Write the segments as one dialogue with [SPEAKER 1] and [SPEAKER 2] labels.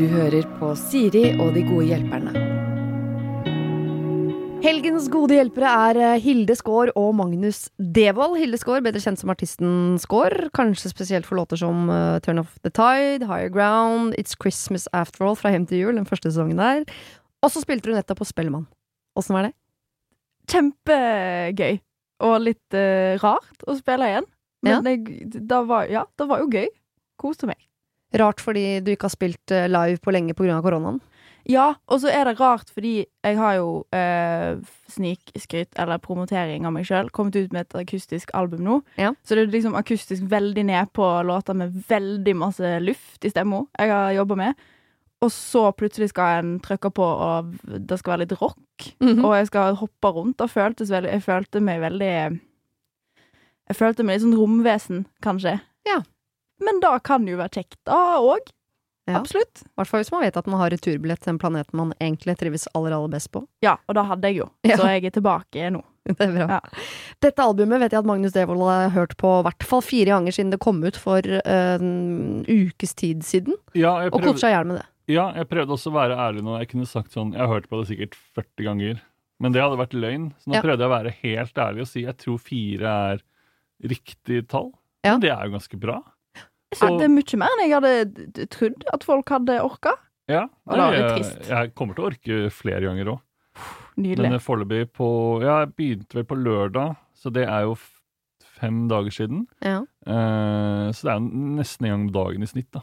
[SPEAKER 1] Du hører på Siri og de gode hjelperne. Helgens gode hjelpere er eh, Hilde Skaar og Magnus Devold. Hilde Skaar, bedre kjent som artisten Skaar. Kanskje spesielt for låter som uh, Turn Off The Tide, Higher Ground, It's Christmas After All fra Hjem til jul, den første sesongen der. Og så spilte du nettopp på Spellemann. Åssen var det?
[SPEAKER 2] Kjempegøy. Og litt uh, rart å spille igjen. Men jeg, da var, ja, det var jo gøy. Koste meg.
[SPEAKER 1] Rart fordi du ikke har spilt eh, live på lenge pga. koronaen?
[SPEAKER 2] Ja, og så er det rart fordi jeg har jo eh, snikskryt, eller promotering av meg sjøl, kommet ut med et akustisk album nå.
[SPEAKER 1] Ja.
[SPEAKER 2] Så det er liksom akustisk veldig ned på låter med veldig masse luft i stemma jeg har jobba med. Og så plutselig skal en trykke på, og det skal være litt rock.
[SPEAKER 1] Mhm.
[SPEAKER 2] Og jeg skal hoppe rundt. Det føltes veldig Jeg følte meg veldig Jeg følte meg litt sånn romvesen, kanskje.
[SPEAKER 1] Ja.
[SPEAKER 2] Men da kan det jo være kjekt, da òg.
[SPEAKER 1] Ja.
[SPEAKER 2] Absolutt.
[SPEAKER 1] I hvert fall hvis man vet at man har returbillett til den planeten man egentlig trives aller, aller best på.
[SPEAKER 2] Ja, og da hadde jeg jo.
[SPEAKER 1] Ja.
[SPEAKER 2] Så jeg er tilbake nå.
[SPEAKER 1] Det er bra.
[SPEAKER 2] Ja.
[SPEAKER 1] Dette albumet vet jeg at Magnus Devold har hørt på i hvert fall fire ganger siden det kom ut for eh, en ukes tid siden,
[SPEAKER 3] Ja, jeg
[SPEAKER 1] og koser
[SPEAKER 3] prøvde,
[SPEAKER 1] seg i hjel med det.
[SPEAKER 3] ja, jeg prøvde også å være ærlig nå. Jeg kunne sagt sånn Jeg har hørt på det sikkert 40 ganger, men det hadde vært løgn. Så nå
[SPEAKER 1] Ja.
[SPEAKER 3] prøvde jeg å være helt ærlig og si jeg tror fire er riktig tall.
[SPEAKER 1] Ja.
[SPEAKER 3] Det er jo ganske bra.
[SPEAKER 2] Jeg synes
[SPEAKER 3] Så-
[SPEAKER 2] det er mye mer enn jeg hadde trodd at folk hadde orka.
[SPEAKER 3] Ja,
[SPEAKER 2] det
[SPEAKER 3] jeg, jeg kommer til å orke flere ganger òg.
[SPEAKER 2] Nydelig.
[SPEAKER 3] Men eh, foreløpig på Ja, jeg begynte vel på lørdag, så det er jo fem dager siden.
[SPEAKER 1] Ja.
[SPEAKER 3] Eh, så det er nesten en gang om dagen i snitt, da.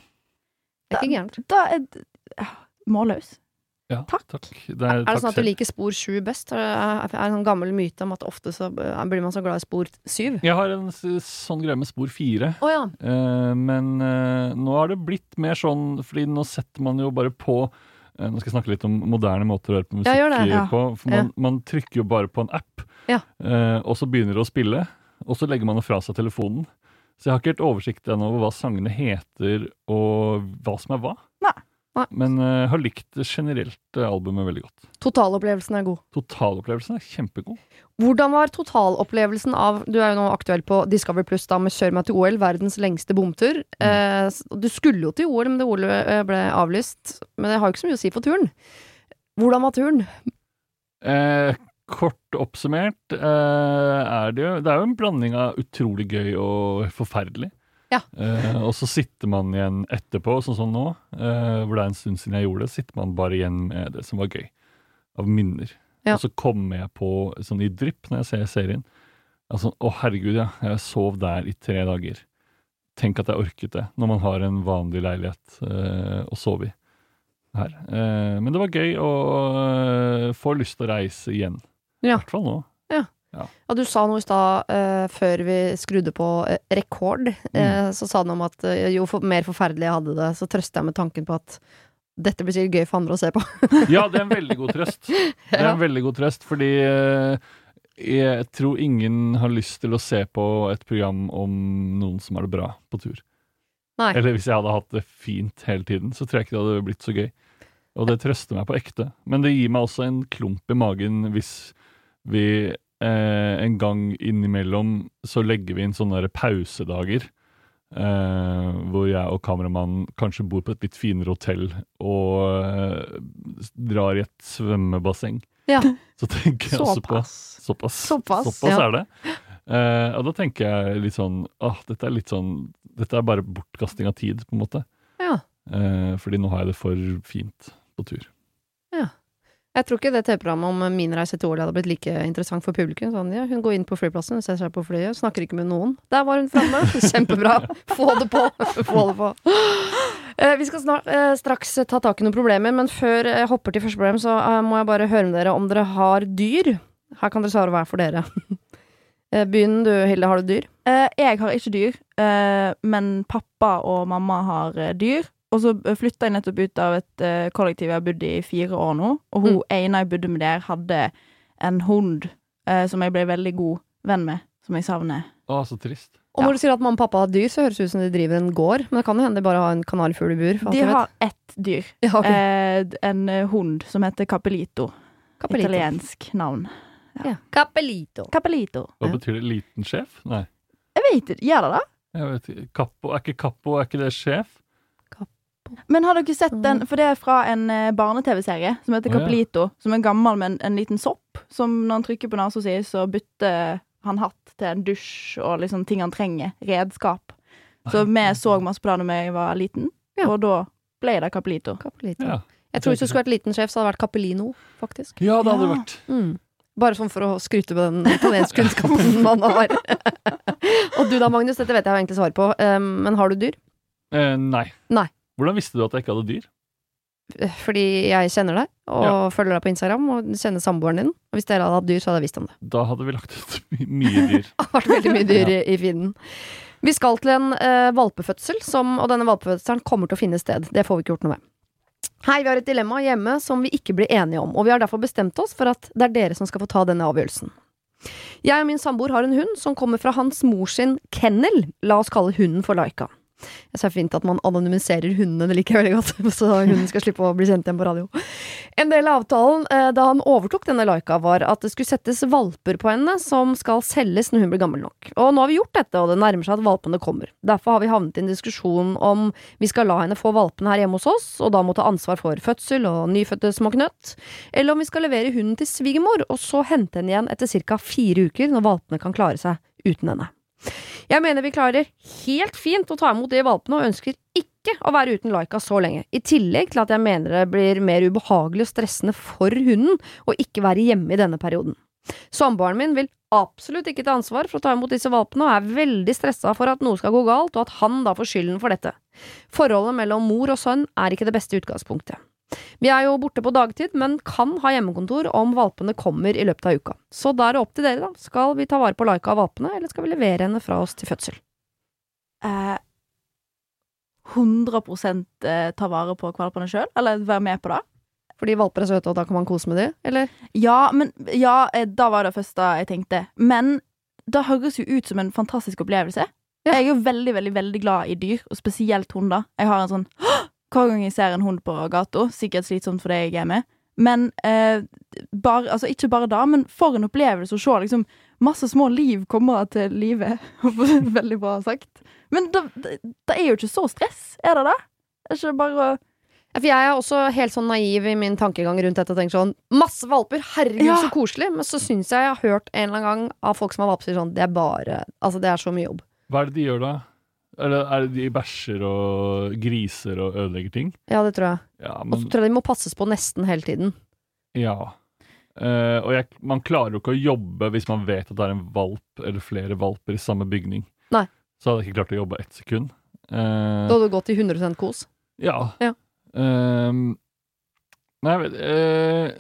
[SPEAKER 1] Det er ikke gærent.
[SPEAKER 2] Da er Målløs.
[SPEAKER 3] Ja,
[SPEAKER 2] Takk.
[SPEAKER 3] Det er,
[SPEAKER 1] Er det sånn at du liker spor sju best? Er er det en sånn gammel myte om at ofte så blir man så glad i spor syv?
[SPEAKER 3] Jeg har en sånn greie med spor fire.
[SPEAKER 1] Oh, ja.
[SPEAKER 3] Eh, men eh, nå har det blitt mer sånn, fordi nå setter man jo bare på eh, Nå skal jeg snakke litt om moderne måter å høre på musikk
[SPEAKER 1] Ja, det.
[SPEAKER 2] Ja.
[SPEAKER 3] på. For man, man trykker jo bare på en app,
[SPEAKER 1] Ja.
[SPEAKER 3] og så begynner det å spille. Og så legger man fra seg telefonen. Så jeg har ikke helt oversikt ennå over hva sangene heter, og hva som er hva.
[SPEAKER 2] Nei.
[SPEAKER 3] Men eh, jeg har likt generelt eh, albumet veldig godt.
[SPEAKER 1] Totalopplevelsen er god.
[SPEAKER 3] Totalopplevelsen er kjempegod.
[SPEAKER 1] Hvordan var totalopplevelsen av Du er jo nå aktuell på Discovery Pluss da med Kjør meg til OL, verdens lengste bomtur. Eh, s- du skulle jo til OL, men det OL eh, ble avlyst. Men det har jo ikke så mye å si for turen. Hvordan var turen?
[SPEAKER 3] Eh, kort oppsummert eh, er det jo Det er jo en blanding av utrolig gøy og forferdelig.
[SPEAKER 1] Ja.
[SPEAKER 3] Eh, og så sitter man igjen etterpå, sånn som nå, eh, hvor det er en stund siden jeg gjorde det, sitter man bare igjen med det som var gøy. Av minner.
[SPEAKER 1] Ja.
[SPEAKER 3] Og så kommer jeg på sånn i drypp når jeg ser serien. Altså, å herregud, ja. Jeg sov der i tre dager. Tenk at jeg orket det, når man har en vanlig leilighet eh, å sove i her. Eh, men det var gøy, å eh, får lyst til å reise igjen. I hvert fall nå.
[SPEAKER 1] Ja, du sa noe i stad uh, før vi skrudde på uh, rekord. mm. så sa du om at eh, jo for, mer forferdelig jeg hadde det, så trøster jeg med tanken på at dette blir sikkert gøy for andre å se på.
[SPEAKER 3] Ja, det er en veldig god trøst. Det er en veldig god trøst, fordi eh, jeg tror ingen har lyst til å se på et program om noen som har det bra på tur.
[SPEAKER 1] Nei.
[SPEAKER 3] Eller hvis jeg hadde hatt det fint hele tiden, så tror jeg ikke det hadde blitt så gøy. Og det trøster meg på ekte. Men det gir meg også en klump i magen hvis vi eh, en gang innimellom så legger vi inn sånne pausedager. Eh, hvor jeg og kameramannen kanskje bor på et litt finere hotell og eh, drar i et svømmebasseng.
[SPEAKER 1] Ja.
[SPEAKER 3] Så tenker jeg også på
[SPEAKER 2] Såpass.
[SPEAKER 3] Såpass.
[SPEAKER 2] Såpass,
[SPEAKER 1] ja.
[SPEAKER 3] er det. Eh, og da tenker jeg litt sånn Åh, dette er litt sånn Dette er bare bortkasting av tid, på en måte.
[SPEAKER 1] Ja.
[SPEAKER 3] Eh, fordi nå har jeg det for fint på tur.
[SPEAKER 1] Jeg tror ikke det TV-programmet om min reise til Åli hadde blitt like interessant for publikum. Sånn, ja, hun går inn på flyplassen, ser seg på flyet, snakker ikke med noen. Der var hun framme! Kjempebra! Få det på! Få det på. Eh, vi skal snart, eh, straks ta tak i noen problemer, men før jeg hopper til første problem, så eh, må jeg bare høre med dere om dere har dyr. Her kan dere svare hver for dere. Begynn du, Hilde. Har du dyr?
[SPEAKER 2] Jeg har ikke dyr, men pappa og mamma har dyr. Og så flytta jeg nettopp ut av et uh, kollektiv jeg har bodd i i fire år nå. Og hun ene jeg bodde med der, hadde en hund uh, som jeg ble veldig god venn med, som jeg savner.
[SPEAKER 3] Å, så trist.
[SPEAKER 1] Og
[SPEAKER 2] Ja.
[SPEAKER 1] når du sier at mamma og pappa har dyr, så høres det ut som de driver en gård. Men det kan jo hende de bare har en kanarfugl i bur.
[SPEAKER 2] De har ett dyr.
[SPEAKER 1] ja, okay.
[SPEAKER 2] Eh, en eh, hund som heter Capelito.
[SPEAKER 1] Capelito.
[SPEAKER 2] Italiensk navn.
[SPEAKER 1] Ja. Capelito.
[SPEAKER 2] Capelito.
[SPEAKER 3] Hva
[SPEAKER 1] Ja.
[SPEAKER 3] betyr det? Liten sjef? Nei.
[SPEAKER 2] Jeg vet ikke, gjør det det?
[SPEAKER 3] Jeg vet ikke, Kappo, Er ikke Kappo er ikke det sjef?
[SPEAKER 2] Men har dere sett den? For det er fra en eh, barne-TV-serie som heter. Capelito. Som er gammel med en, en liten sopp. Som når han trykker på nesa si, så bytter han hatt til en dusj og liksom ting han trenger. Redskap. Så vi så masse på det da jeg var liten,
[SPEAKER 1] Ja.
[SPEAKER 2] og da ble det Capelito.
[SPEAKER 1] Capelito.
[SPEAKER 3] Ja,
[SPEAKER 1] Jeg tror hvis du skulle vært liten sjef, så hadde det vært Capellino, faktisk.
[SPEAKER 3] ja det hadde
[SPEAKER 2] Ja.
[SPEAKER 3] vært
[SPEAKER 1] Mm. Bare sånn for å skryte på den italienskkunnskapen man har. Og du da, Magnus, dette vet jeg jo egentlig svaret på, um, men har du dyr?
[SPEAKER 3] eh, Nei.
[SPEAKER 1] Nei.
[SPEAKER 3] Hvordan visste du at jeg ikke hadde dyr?
[SPEAKER 1] Fordi jeg kjenner deg, og følger deg på Instagram, og kjenner samboeren din. Og hvis dere hadde hatt dyr, så hadde jeg visst om det.
[SPEAKER 3] Da hadde vi lagt ut my- mye dyr.
[SPEAKER 1] Det har vært veldig mye dyr i, i feeden. Vi skal til en uh, valpefødsel, som, og denne valpefødselen kommer til å finne sted. Det får vi ikke gjort noe med. Hei, vi har et dilemma hjemme som vi ikke blir enige om, og vi har derfor bestemt oss for at det er dere som skal få ta denne avgjørelsen. Jeg og min samboer har en hund som kommer fra hans mors sin kennel. La oss kalle hunden for Laika. Jeg ser fint at man anonymiserer hundene, det liker jeg veldig godt. Så hunden skal slippe å bli kjent igjen på radio. En del av avtalen eh, da han overtok denne Laika, var at det skulle settes valper på henne som skal selges når hun blir gammel nok. Og nå har vi gjort dette, og det nærmer seg at valpene kommer. Derfor har vi havnet i en diskusjon om vi skal la henne få valpene her hjemme hos oss, og da må ta ansvar for fødsel og nyfødte små knøtt, eller om vi skal levere hunden til svigermor, og så hente henne igjen etter ca. fire uker, når valpene kan klare seg uten henne. Jeg mener vi klarer helt fint å ta imot de valpene, og ønsker ikke å være uten Laika så lenge. I tillegg til at jeg mener det blir mer ubehagelig og stressende for hunden å ikke være hjemme i denne perioden. Samboeren min vil absolutt ikke ta ansvar for å ta imot disse valpene, og er veldig stressa for at noe skal gå galt, og at han da får skylden for dette. Forholdet mellom mor og sønn er ikke det beste utgangspunktet. Vi er jo borte på dagtid, men kan ha hjemmekontor om valpene kommer i løpet av uka. Så da er det opp til dere, da. Skal vi ta vare på Laika og valpene, eller skal vi levere henne fra oss til fødsel?
[SPEAKER 2] Eh, 100 eh, ta vare på valpene sjøl, eller være med på det.
[SPEAKER 1] Fordi valper er søte, og da kan man kose med dem, eller?
[SPEAKER 2] Ja, men ja, eh, da var det første jeg tenkte. Men det høres jo ut som en fantastisk opplevelse.
[SPEAKER 1] Ja.
[SPEAKER 2] Jeg er jo veldig, veldig veldig glad i dyr, og spesielt hunder. Jeg har en sånn! Hver gang jeg ser en hund på gata, sikkert slitsomt for deg jeg er med, men eh, bar, altså ikke bare da, men for en opplevelse å se liksom masse små liv komme til live. veldig bra sagt. Men det, det, det er jo ikke så stress, er det det? Er ikke det bare å
[SPEAKER 1] Ja, For jeg er også helt sånn naiv i min tankegang rundt dette og tenker sånn Masse valper! Herregud,
[SPEAKER 2] Ja.
[SPEAKER 1] så koselig! Men så syns jeg jeg har hørt en eller annen gang av folk som har valper, sier sånn Det er bare Altså, det er så mye jobb.
[SPEAKER 3] Hva er det de gjør da? Eller er det de bæsjer og griser og ødelegger ting?
[SPEAKER 1] Ja, det tror jeg.
[SPEAKER 3] Ja,
[SPEAKER 1] Og så tror jeg de må passes på nesten hele tiden.
[SPEAKER 3] Ja. Uh, og jeg, man klarer jo ikke å jobbe hvis man vet at det er en valp eller flere valper i samme bygning.
[SPEAKER 1] Nei.
[SPEAKER 3] Så hadde jeg ikke klart å jobbe ett sekund. Uh,
[SPEAKER 1] Da hadde du gått i 100% kos.
[SPEAKER 3] ja.
[SPEAKER 1] Ja.
[SPEAKER 3] Uh, nei, jeg vet eh,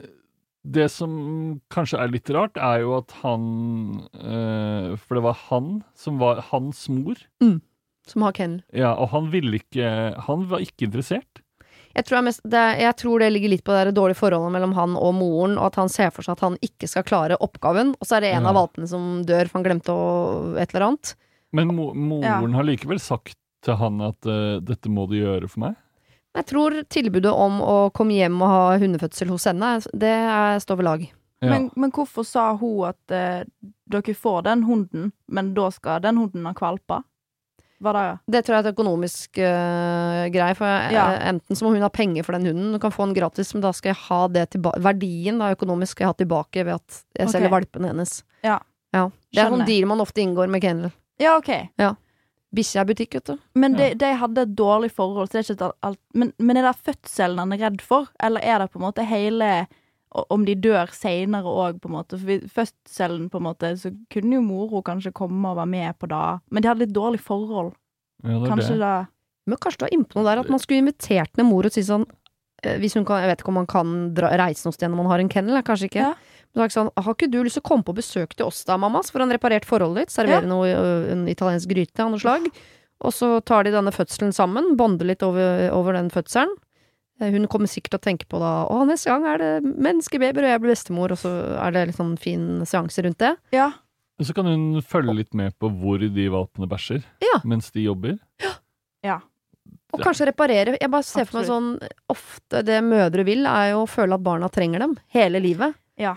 [SPEAKER 3] Det som kanskje er litt rart, er jo at han For det var han som var hans mor.
[SPEAKER 1] Som har kennel.
[SPEAKER 3] Ja, og han ville ikke Han var ikke interessert.
[SPEAKER 1] Jeg tror, jeg, mest, det, jeg tror det ligger litt på det dårlige forholdet mellom han og moren, og at han ser for seg at han ikke skal klare oppgaven, og så er det en
[SPEAKER 3] Ja.
[SPEAKER 1] av valpene som dør, for han glemte å et eller annet.
[SPEAKER 3] Men mo moren har likevel sagt til han at uh, 'dette må du gjøre for meg'.
[SPEAKER 1] Jeg tror tilbudet om å komme hjem og ha hundefødsel hos henne, det er, står ved lag.
[SPEAKER 3] Ja.
[SPEAKER 2] Men, men hvorfor sa hun at uh, dere får den hunden, men da skal den hunden ha kvalper? Var det
[SPEAKER 1] Det tror jeg er et økonomisk uh, greie. For eh,
[SPEAKER 2] Ja.
[SPEAKER 1] enten så må hun ha penger for den hunden, du kan få den gratis, men da skal jeg ha det tilbake Verdien da, økonomisk skal jeg ha tilbake ved at jeg
[SPEAKER 2] okay.
[SPEAKER 1] selger valpene hennes.
[SPEAKER 2] Ja.
[SPEAKER 1] Ja. Det er sånn deal man ofte inngår med kennel.
[SPEAKER 2] Ja, OK.
[SPEAKER 1] Bikkje er butikk, vet du.
[SPEAKER 2] Men
[SPEAKER 3] Ja.
[SPEAKER 2] de, de hadde et dårlig forhold, så det er ikke alt, men, men er det fødselen han er redd for, eller er det på en måte hele om de dør seinere òg, på en måte. For fødselen, på en måte, så kunne jo moro kanskje komme og være med på det. Men de hadde litt dårlig forhold.
[SPEAKER 3] Ja, det
[SPEAKER 2] Kanskje
[SPEAKER 3] det.
[SPEAKER 2] da
[SPEAKER 1] Men kanskje du er inne på noe der, at man skulle invitert ned mor og si sånn eh, hvis hun kan, Jeg vet ikke om man kan dra, reise noe sted når man har en kennel, kanskje ikke.
[SPEAKER 2] Ja.
[SPEAKER 1] Men sånn, har ikke du lyst til å komme på besøk til oss da, mamma, så får han reparert forholdet ditt, servere noe, en italiensk gryte av noe slag, og så tar de denne fødselen sammen, bonder litt over, over den fødselen. Eh, Hun kommer sikkert til å tenke på da Å, neste gang er det menneskebabyer, og jeg blir bestemor, og så er det litt sånn fin seanse rundt det.
[SPEAKER 2] Ja.
[SPEAKER 3] Og Så kan hun følge litt med på hvor de valpene bæsjer
[SPEAKER 1] Ja.
[SPEAKER 3] mens de jobber.
[SPEAKER 2] ja.
[SPEAKER 1] Og kanskje reparere. Jeg bare ser for meg sånn Ofte det mødre vil, er jo å føle at barna trenger dem hele livet.
[SPEAKER 2] Ja.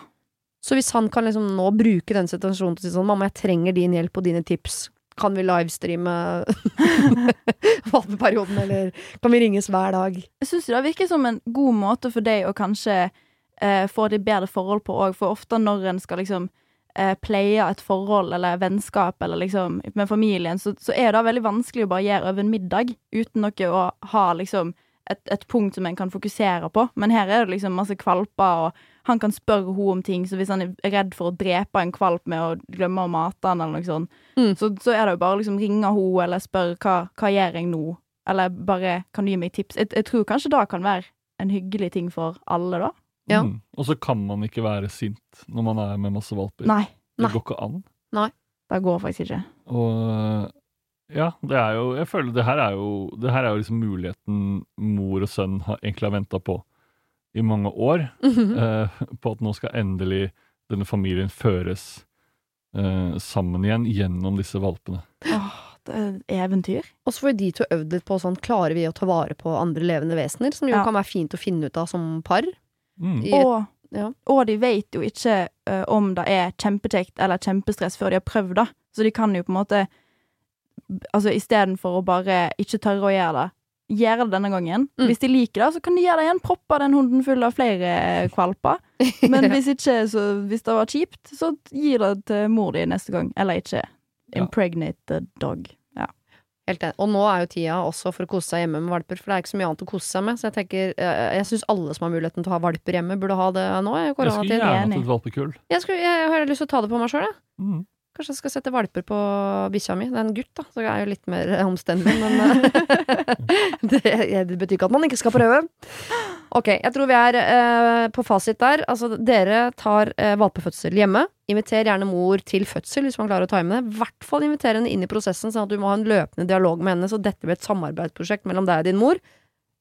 [SPEAKER 1] Så hvis han kan liksom nå bruke den situasjonen til å si sånn Mamma, jeg trenger din hjelp og dine tips. Kan vi livestreame valpeperioden, eller kan vi ringes hver dag?
[SPEAKER 2] Jeg syns det virker som en god måte for deg å kanskje eh, få et bedre forhold på òg, for ofte når en skal liksom eh, playe et forhold eller vennskap eller liksom med familien, så, så er det veldig vanskelig å bare gjøre over en middag uten noe å ha liksom et, et punkt som en kan fokusere på. Men her er det liksom masse kvalper, og han kan spørre henne om ting, så hvis han er redd for å drepe en kvalp med å glemme å mate han eller noe sånt,
[SPEAKER 1] Mm.
[SPEAKER 2] så, så er det jo bare å liksom ringe henne eller spørre hva, hva gjør jeg nå, eller bare kan du gi meg tips. Jeg, jeg tror kanskje det kan være en hyggelig ting for alle, da.
[SPEAKER 1] Ja.
[SPEAKER 3] Mm. Og så kan man ikke være sint når man er med masse valper.
[SPEAKER 2] Nei,
[SPEAKER 3] Det
[SPEAKER 1] Nei.
[SPEAKER 3] går ikke an.
[SPEAKER 2] det går faktisk ikke.
[SPEAKER 3] Og ja, det er jo Jeg føler det her er jo Det her er jo liksom muligheten mor og sønn har, egentlig har venta på i mange år.
[SPEAKER 1] mm
[SPEAKER 3] -hmm. uh, på at nå skal endelig denne familien føres uh, sammen igjen gjennom disse valpene.
[SPEAKER 2] Åh, det er eventyr.
[SPEAKER 1] Og så får de to øvd litt på sånn, klarer vi å ta vare på andre levende vesener, som jo
[SPEAKER 2] Ja.
[SPEAKER 1] kan være fint å finne ut av som par.
[SPEAKER 3] Mm.
[SPEAKER 1] I et,
[SPEAKER 2] Og,
[SPEAKER 1] ja.
[SPEAKER 2] og de vet jo ikke uh, om det er kjempekjekt eller kjempestress før de har prøvd det. Så de kan jo på en måte Altså istedenfor å bare ikke tørre å gjøre det, gjøre det denne gangen.
[SPEAKER 1] Mm.
[SPEAKER 2] Hvis de liker det, så kan de gjøre det igjen. Proppe den hunden full av flere kvalper. Men hvis ikke, så hvis det var kjipt, så gi det til mor di neste gang. Eller ikke. Impregnate the dog. Ja.
[SPEAKER 1] Helt enig. Og nå er jo tida også for å kose seg hjemme med valper, for det er ikke så mye annet å kose seg med. Så jeg tenker, jeg syns alle som har muligheten til å ha valper hjemme, burde ha det nå. Jeg,
[SPEAKER 3] Jeg skulle gjerne hatt et valpekull.
[SPEAKER 1] Jeg, skulle, jeg har lyst til å ta det på meg sjøl, jeg.
[SPEAKER 3] Mm.
[SPEAKER 1] Kanskje jeg skal sette valper på bikkja mi. Det er en gutt, da, så jeg er jo litt mer omstendig men eh, det, det betyr ikke at man ikke skal prøve. Ok, jeg tror vi er eh, på fasit der. Altså, dere tar eh, valpefødsel hjemme. Inviter gjerne mor til fødsel hvis man klarer å time det. I hvert fall inviter henne inn i prosessen, sånn at du må ha en løpende dialog med henne, så dette blir et samarbeidsprosjekt mellom deg og din mor.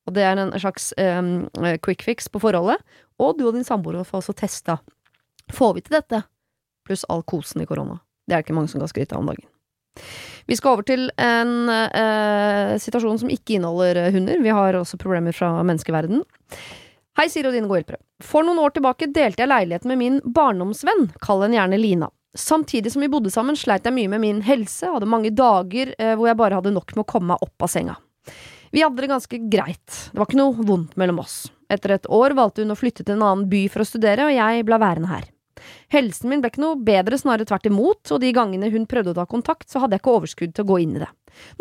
[SPEAKER 1] Og det er en slags eh, quick fix på forholdet. Og du og din samboer får også testa. Får vi til dette? Pluss all kosen i korona. Det er det ikke mange som kan skryte av om dagen. Vi skal over til en eh, situasjon som ikke inneholder eh, hunder. Vi har også problemer fra menneskeverden. Hei, Siri og dine gode hjelpere. For noen år tilbake delte jeg leiligheten med min barndomsvenn, kall henne gjerne Lina. Samtidig som vi bodde sammen, sleit jeg mye med min helse, hadde mange dager eh, hvor jeg bare hadde nok med å komme meg opp av senga. Vi hadde det ganske greit, det var ikke noe vondt mellom oss. Etter et år valgte hun å flytte til en annen by for å studere, og jeg ble værende her. Helsen min ble ikke noe bedre, snarere tvert imot, og de gangene hun prøvde å ta kontakt, så hadde jeg ikke overskudd til å gå inn i det.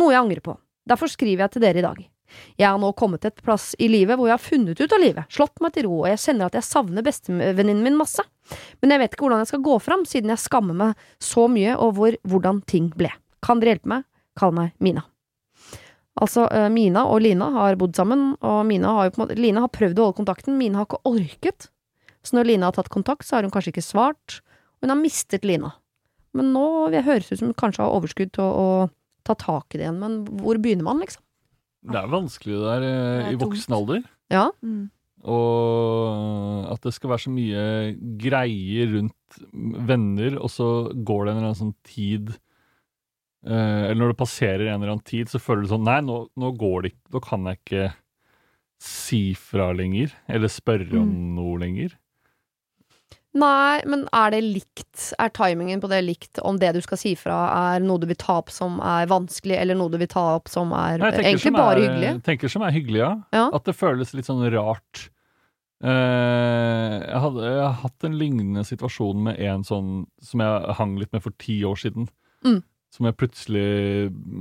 [SPEAKER 1] Noe jeg angrer på. Derfor skriver jeg til dere i dag. Jeg har nå kommet til et plass i livet hvor jeg har funnet ut av livet, slått meg til ro, og jeg kjenner at jeg savner bestevenninnen min masse. Men jeg vet ikke hvordan jeg skal gå fram, siden jeg skammer meg så mye over hvordan ting ble. Kan dere hjelpe meg? Kall meg Mina. Altså, eh, Mina og Lina har bodd sammen, og Mina har måte Lina har prøvd å holde kontakten, Mina har ikke orket. Så når Lina har tatt kontakt, så har hun kanskje ikke svart. Hun har mistet Lina. Men nå det høres ut som hun kanskje har overskudd til å, å ta tak i det igjen. Men hvor begynner man, liksom?
[SPEAKER 3] Det er vanskelig det der eh,
[SPEAKER 2] Det er
[SPEAKER 3] i voksen alder.
[SPEAKER 1] Ja.
[SPEAKER 2] Mm.
[SPEAKER 3] Og at det skal være så mye greier rundt venner, og så går det en eller annen sånn tid eh, Eller når det passerer en eller annen tid, så føler du sånn Nei, nå, nå går det ikke Nå kan jeg ikke si fra lenger. Eller spørre om
[SPEAKER 2] Mm.
[SPEAKER 3] noe lenger.
[SPEAKER 1] Nei, men er det likt? Er timingen på det likt om det du skal si fra er noe du vil ta opp som er vanskelig, eller noe du vil ta opp som er
[SPEAKER 3] Nei,
[SPEAKER 1] egentlig
[SPEAKER 3] som
[SPEAKER 1] bare
[SPEAKER 3] er,
[SPEAKER 1] hyggelig?
[SPEAKER 3] tenker som er hyggelig, ja.
[SPEAKER 1] Ja.
[SPEAKER 3] At det føles litt sånn rart. Eh, jeg, hadde, jeg har hatt en lignende situasjon med en sånn som jeg hang litt med for ti år siden.
[SPEAKER 1] Mm.
[SPEAKER 3] Som jeg plutselig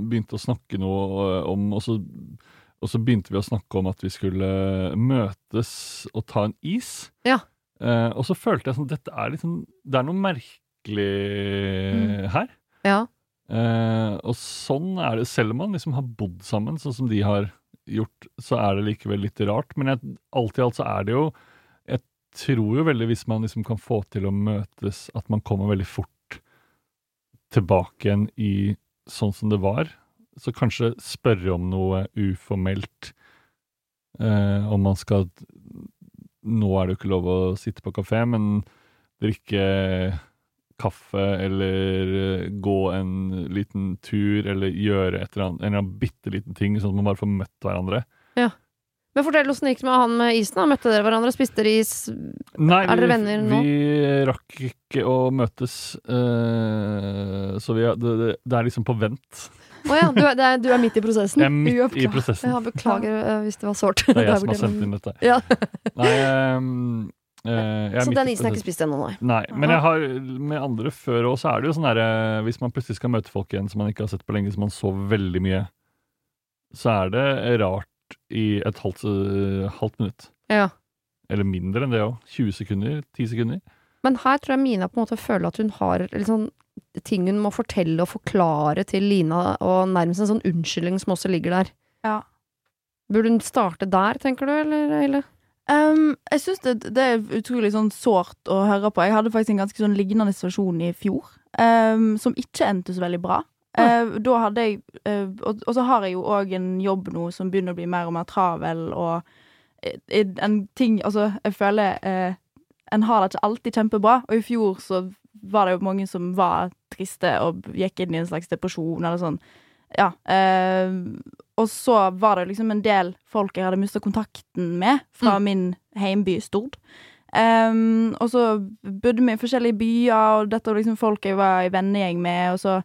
[SPEAKER 3] begynte å snakke noe om, og så, og så begynte vi å snakke om at vi skulle møtes og ta en is.
[SPEAKER 1] Ja.
[SPEAKER 3] Eh, og så følte jeg sånn Dette er liksom Det er noe merkelig
[SPEAKER 1] Mm.
[SPEAKER 3] her.
[SPEAKER 1] Ja.
[SPEAKER 3] Uh, og sånn er det, selv om man liksom har bodd sammen, sånn som de har gjort, så er det likevel litt rart. Men jeg, alt i alt så er det jo Jeg tror jo veldig, hvis man liksom kan få til å møtes, at man kommer veldig fort tilbake igjen i sånn som det var. Så kanskje spørre om noe uformelt. Uh, om man skal Nå er det jo ikke lov å sitte på kafé, men drikke kaffe eller eh, gå en liten tur eller gjøre et eller annet, en eller annen bitte liten ting, sånn at man bare får møtt hverandre. Ja.
[SPEAKER 1] Men fortell åssen det gikk med han med isen. da Møtte dere hverandre, spiste dere is?
[SPEAKER 3] Nei,
[SPEAKER 1] Er dere venner nå?
[SPEAKER 3] vi rakk ikke å møtes, uh, så vi, det, det, det er liksom på vent.
[SPEAKER 1] Å ja, du er, det er, du er midt i prosessen?
[SPEAKER 3] Jeg er midt i prosessen.
[SPEAKER 1] Ja, beklager uh, hvis det var sårt.
[SPEAKER 3] Det er jeg som har sendt inn dette.
[SPEAKER 1] Ja.
[SPEAKER 3] Nei, um, uh, jeg er
[SPEAKER 1] Så den isen er ikke spist ennå, nei.
[SPEAKER 3] Nei, men jeg har med andre før òg, så er det jo sånn herre Hvis man plutselig skal møte folk igjen som man ikke har sett på lenge, som man så veldig mye, så er det rart i et halvt, halvt minutt.
[SPEAKER 1] Ja.
[SPEAKER 3] Eller mindre enn det òg. 20 sekunder? 10 sekunder?
[SPEAKER 1] Men her tror jeg Mina på en måte føler at hun har sånn ting hun må fortelle og forklare til Lina, og nærmest en sånn unnskyldning som også ligger der.
[SPEAKER 2] Ja.
[SPEAKER 1] Burde hun starte der, tenker du, eller? eller?
[SPEAKER 2] Um, jeg syns det, det er utrolig sånn sårt å høre på. Jeg hadde faktisk en ganske sånn lignende situasjon i fjor, um, som ikke endte så veldig bra. Uh, da hadde jeg uh, og, og så har jeg jo òg en jobb nå som begynner å bli mer og mer travel, og en ting Altså, jeg føler uh, en har det ikke alltid kjempebra, og i fjor så var det jo mange som var triste og gikk inn i en slags depresjon eller sånn. Ja. eh, og så var det liksom en del folk jeg hadde mista kontakten med fra min heimby Stord. Um, og så bodde vi i forskjellige byer, og dette var liksom folk jeg var i vennegjeng med, og så,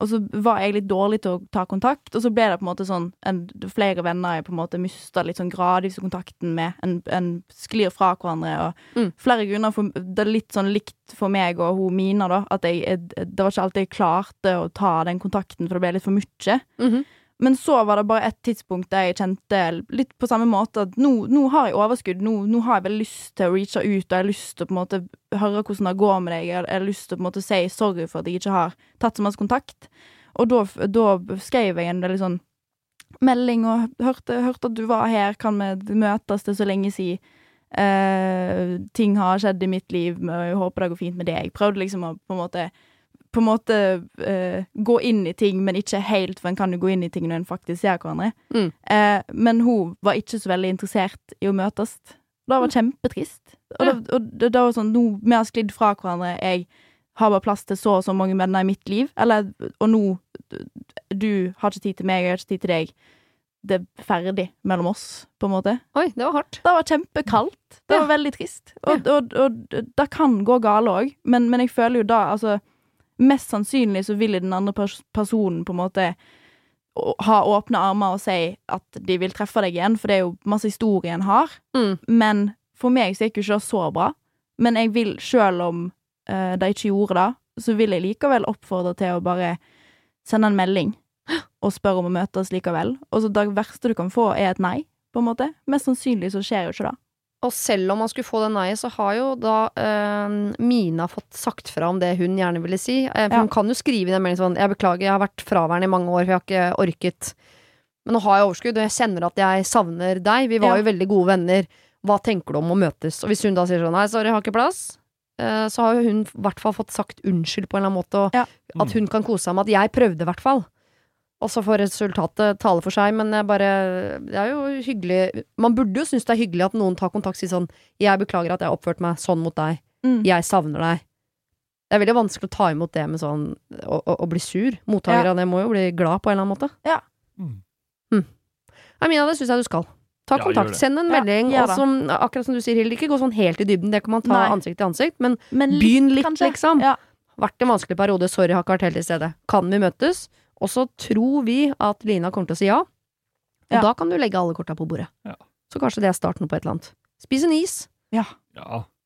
[SPEAKER 2] og så var jeg litt dårlig til å ta kontakt, og så ble det på en måte sånn en, flere venner jeg på en måte mista litt sånn gradvis kontakten med. En, en sklir fra hverandre, og
[SPEAKER 1] Mm.
[SPEAKER 2] flere grunner. For, det er litt sånn likt for meg og hun Mina, da, at jeg, jeg, det var ikke alltid jeg klarte å ta den kontakten, for det ble litt for mye.
[SPEAKER 1] Mhm.
[SPEAKER 2] Men så var det bare et tidspunkt der jeg kjente litt på samme måte at nå, nå har jeg overskudd. Nå, nå har jeg veldig lyst til å reache ut, og jeg har lyst til å på en måte høre hvordan det går med deg. Jeg har, lyst til å på en måte si sorry for at jeg ikke har tatt så masse kontakt. Og da, da skrev jeg en veldig sånn melding og hørte, hørte at du var her, kan vi møtes, er så lenge siden. Eh, ting har skjedd i mitt liv, og jeg håper det går fint med deg. Prøvde liksom å på en måte på en måte eh, gå inn i ting, men ikke helt, for en kan jo gå inn i ting når en faktisk ser hverandre.
[SPEAKER 1] Mm.
[SPEAKER 2] Eh, men hun var ikke så veldig interessert i å møtes. Det var kjempetrist. Og,
[SPEAKER 1] Ja.
[SPEAKER 2] det, og det, det var sånn, nå, vi har sklidd fra hverandre, jeg har bare plass til så og så mange venner i mitt liv, eller, og nå, du har ikke tid til meg, jeg har ikke tid til deg. Det er ferdig mellom oss, på en måte.
[SPEAKER 1] Oi, det var hardt.
[SPEAKER 2] Det var kjempekaldt. Det
[SPEAKER 1] Ja.
[SPEAKER 2] var veldig trist. Og, og, og, det kan gå galt òg, men, men jeg føler jo da altså Mest sannsynlig så vil den andre pers personen på en måte ha åpne armer og si at de vil treffe deg igjen, for det er jo masse historie en har.
[SPEAKER 1] Mm.
[SPEAKER 2] Men for meg så gikk jo ikke det så bra. Men jeg vil, sjøl om uh, de ikke gjorde det, så vil jeg likevel oppfordre til å bare sende en melding og spørre om å møtes likevel. Og så det verste du kan få, er et nei, på en måte. Mest sannsynlig så skjer jo ikke det.
[SPEAKER 1] Og selv om man skulle få det nei-et, så har jo da eh, Mina fått sagt fra om det hun gjerne ville si. Eh, for
[SPEAKER 2] Ja.
[SPEAKER 1] hun kan jo skrive i den meldingen sånn 'Jeg beklager, jeg har vært fraværende i mange år, for jeg har ikke orket'. Men nå har jeg overskudd, og jeg kjenner at jeg savner deg. Vi var
[SPEAKER 2] Ja.
[SPEAKER 1] jo veldig gode venner. Hva tenker du om å møtes? Og hvis hun da sier sånn 'Nei, sorry, jeg har ikke plass', eh, så har jo hun i hvert fall fått sagt unnskyld på en eller annen måte, og
[SPEAKER 2] Ja.
[SPEAKER 1] at hun kan kose seg med at jeg prøvde, i hvert fall. Og så får resultatet tale for seg, men jeg bare Det er jo hyggelig Man burde jo synes det er hyggelig at noen tar kontakt og sier sånn 'Jeg beklager at jeg har oppført meg sånn mot deg.
[SPEAKER 2] Mm.
[SPEAKER 1] Jeg savner deg'. Det er veldig vanskelig å ta imot det med sånn å, å, å bli sur. Mottaker
[SPEAKER 2] Ja.
[SPEAKER 1] det må jo bli glad på en eller annen måte.
[SPEAKER 3] Mm.
[SPEAKER 1] Nei, Mina, det syns jeg du skal. Ta
[SPEAKER 3] Ja,
[SPEAKER 1] kontakt, send en melding.
[SPEAKER 2] Ja,
[SPEAKER 1] og som, akkurat som du sier, Hilde, ikke gå sånn helt i dybden. Det kan man ta
[SPEAKER 2] Nei.
[SPEAKER 1] ansikt til ansikt. Men
[SPEAKER 2] Men
[SPEAKER 1] begynn litt,
[SPEAKER 2] kanskje.
[SPEAKER 1] liksom.
[SPEAKER 2] Ja.
[SPEAKER 1] vært en vanskelig periode, sorry, har ikke vært helt til stede. Kan vi møtes? Og så tror vi at Lina kommer til å si ja. Og
[SPEAKER 2] Ja.
[SPEAKER 1] da kan du legge alle korta på bordet.
[SPEAKER 3] Ja.
[SPEAKER 1] Så kanskje det er starten på et eller annet. Spis en is.
[SPEAKER 3] Ja.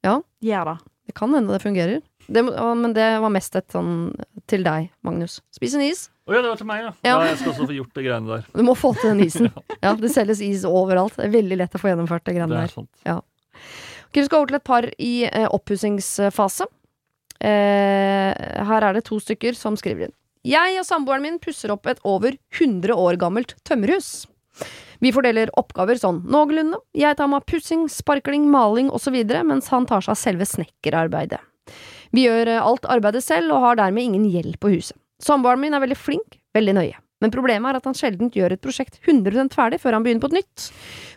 [SPEAKER 2] Gjør det.
[SPEAKER 1] Det kan hende det fungerer. Det, men det var mest et sånn til deg, Magnus. Spis en is.
[SPEAKER 3] Å ja, det var til meg, ja.
[SPEAKER 1] Ja.
[SPEAKER 3] Da Jeg skal også få gjort det greiene der.
[SPEAKER 1] Du må få til den isen. Ja, det selges is overalt. Det er veldig lett å få gjennomført det
[SPEAKER 3] Det
[SPEAKER 1] greiene
[SPEAKER 3] er
[SPEAKER 1] der.
[SPEAKER 3] sant.
[SPEAKER 1] Ok, vi skal over til et par i eh, oppussingsfase. Eh, her er det to stykker som skriver inn. Jeg og samboeren min pusser opp et over 100 år gammelt tømmerhus. Vi fordeler oppgaver sånn noenlunde. Jeg tar meg av pussing, sparkling, maling osv., mens han tar seg av selve snekkerarbeidet. Vi gjør eh, alt arbeidet selv og har dermed ingen gjeld på huset. Samboeren min er veldig flink, veldig nøye. Men problemet er at han sjelden gjør et prosjekt 100% ferdig før han begynner på et nytt.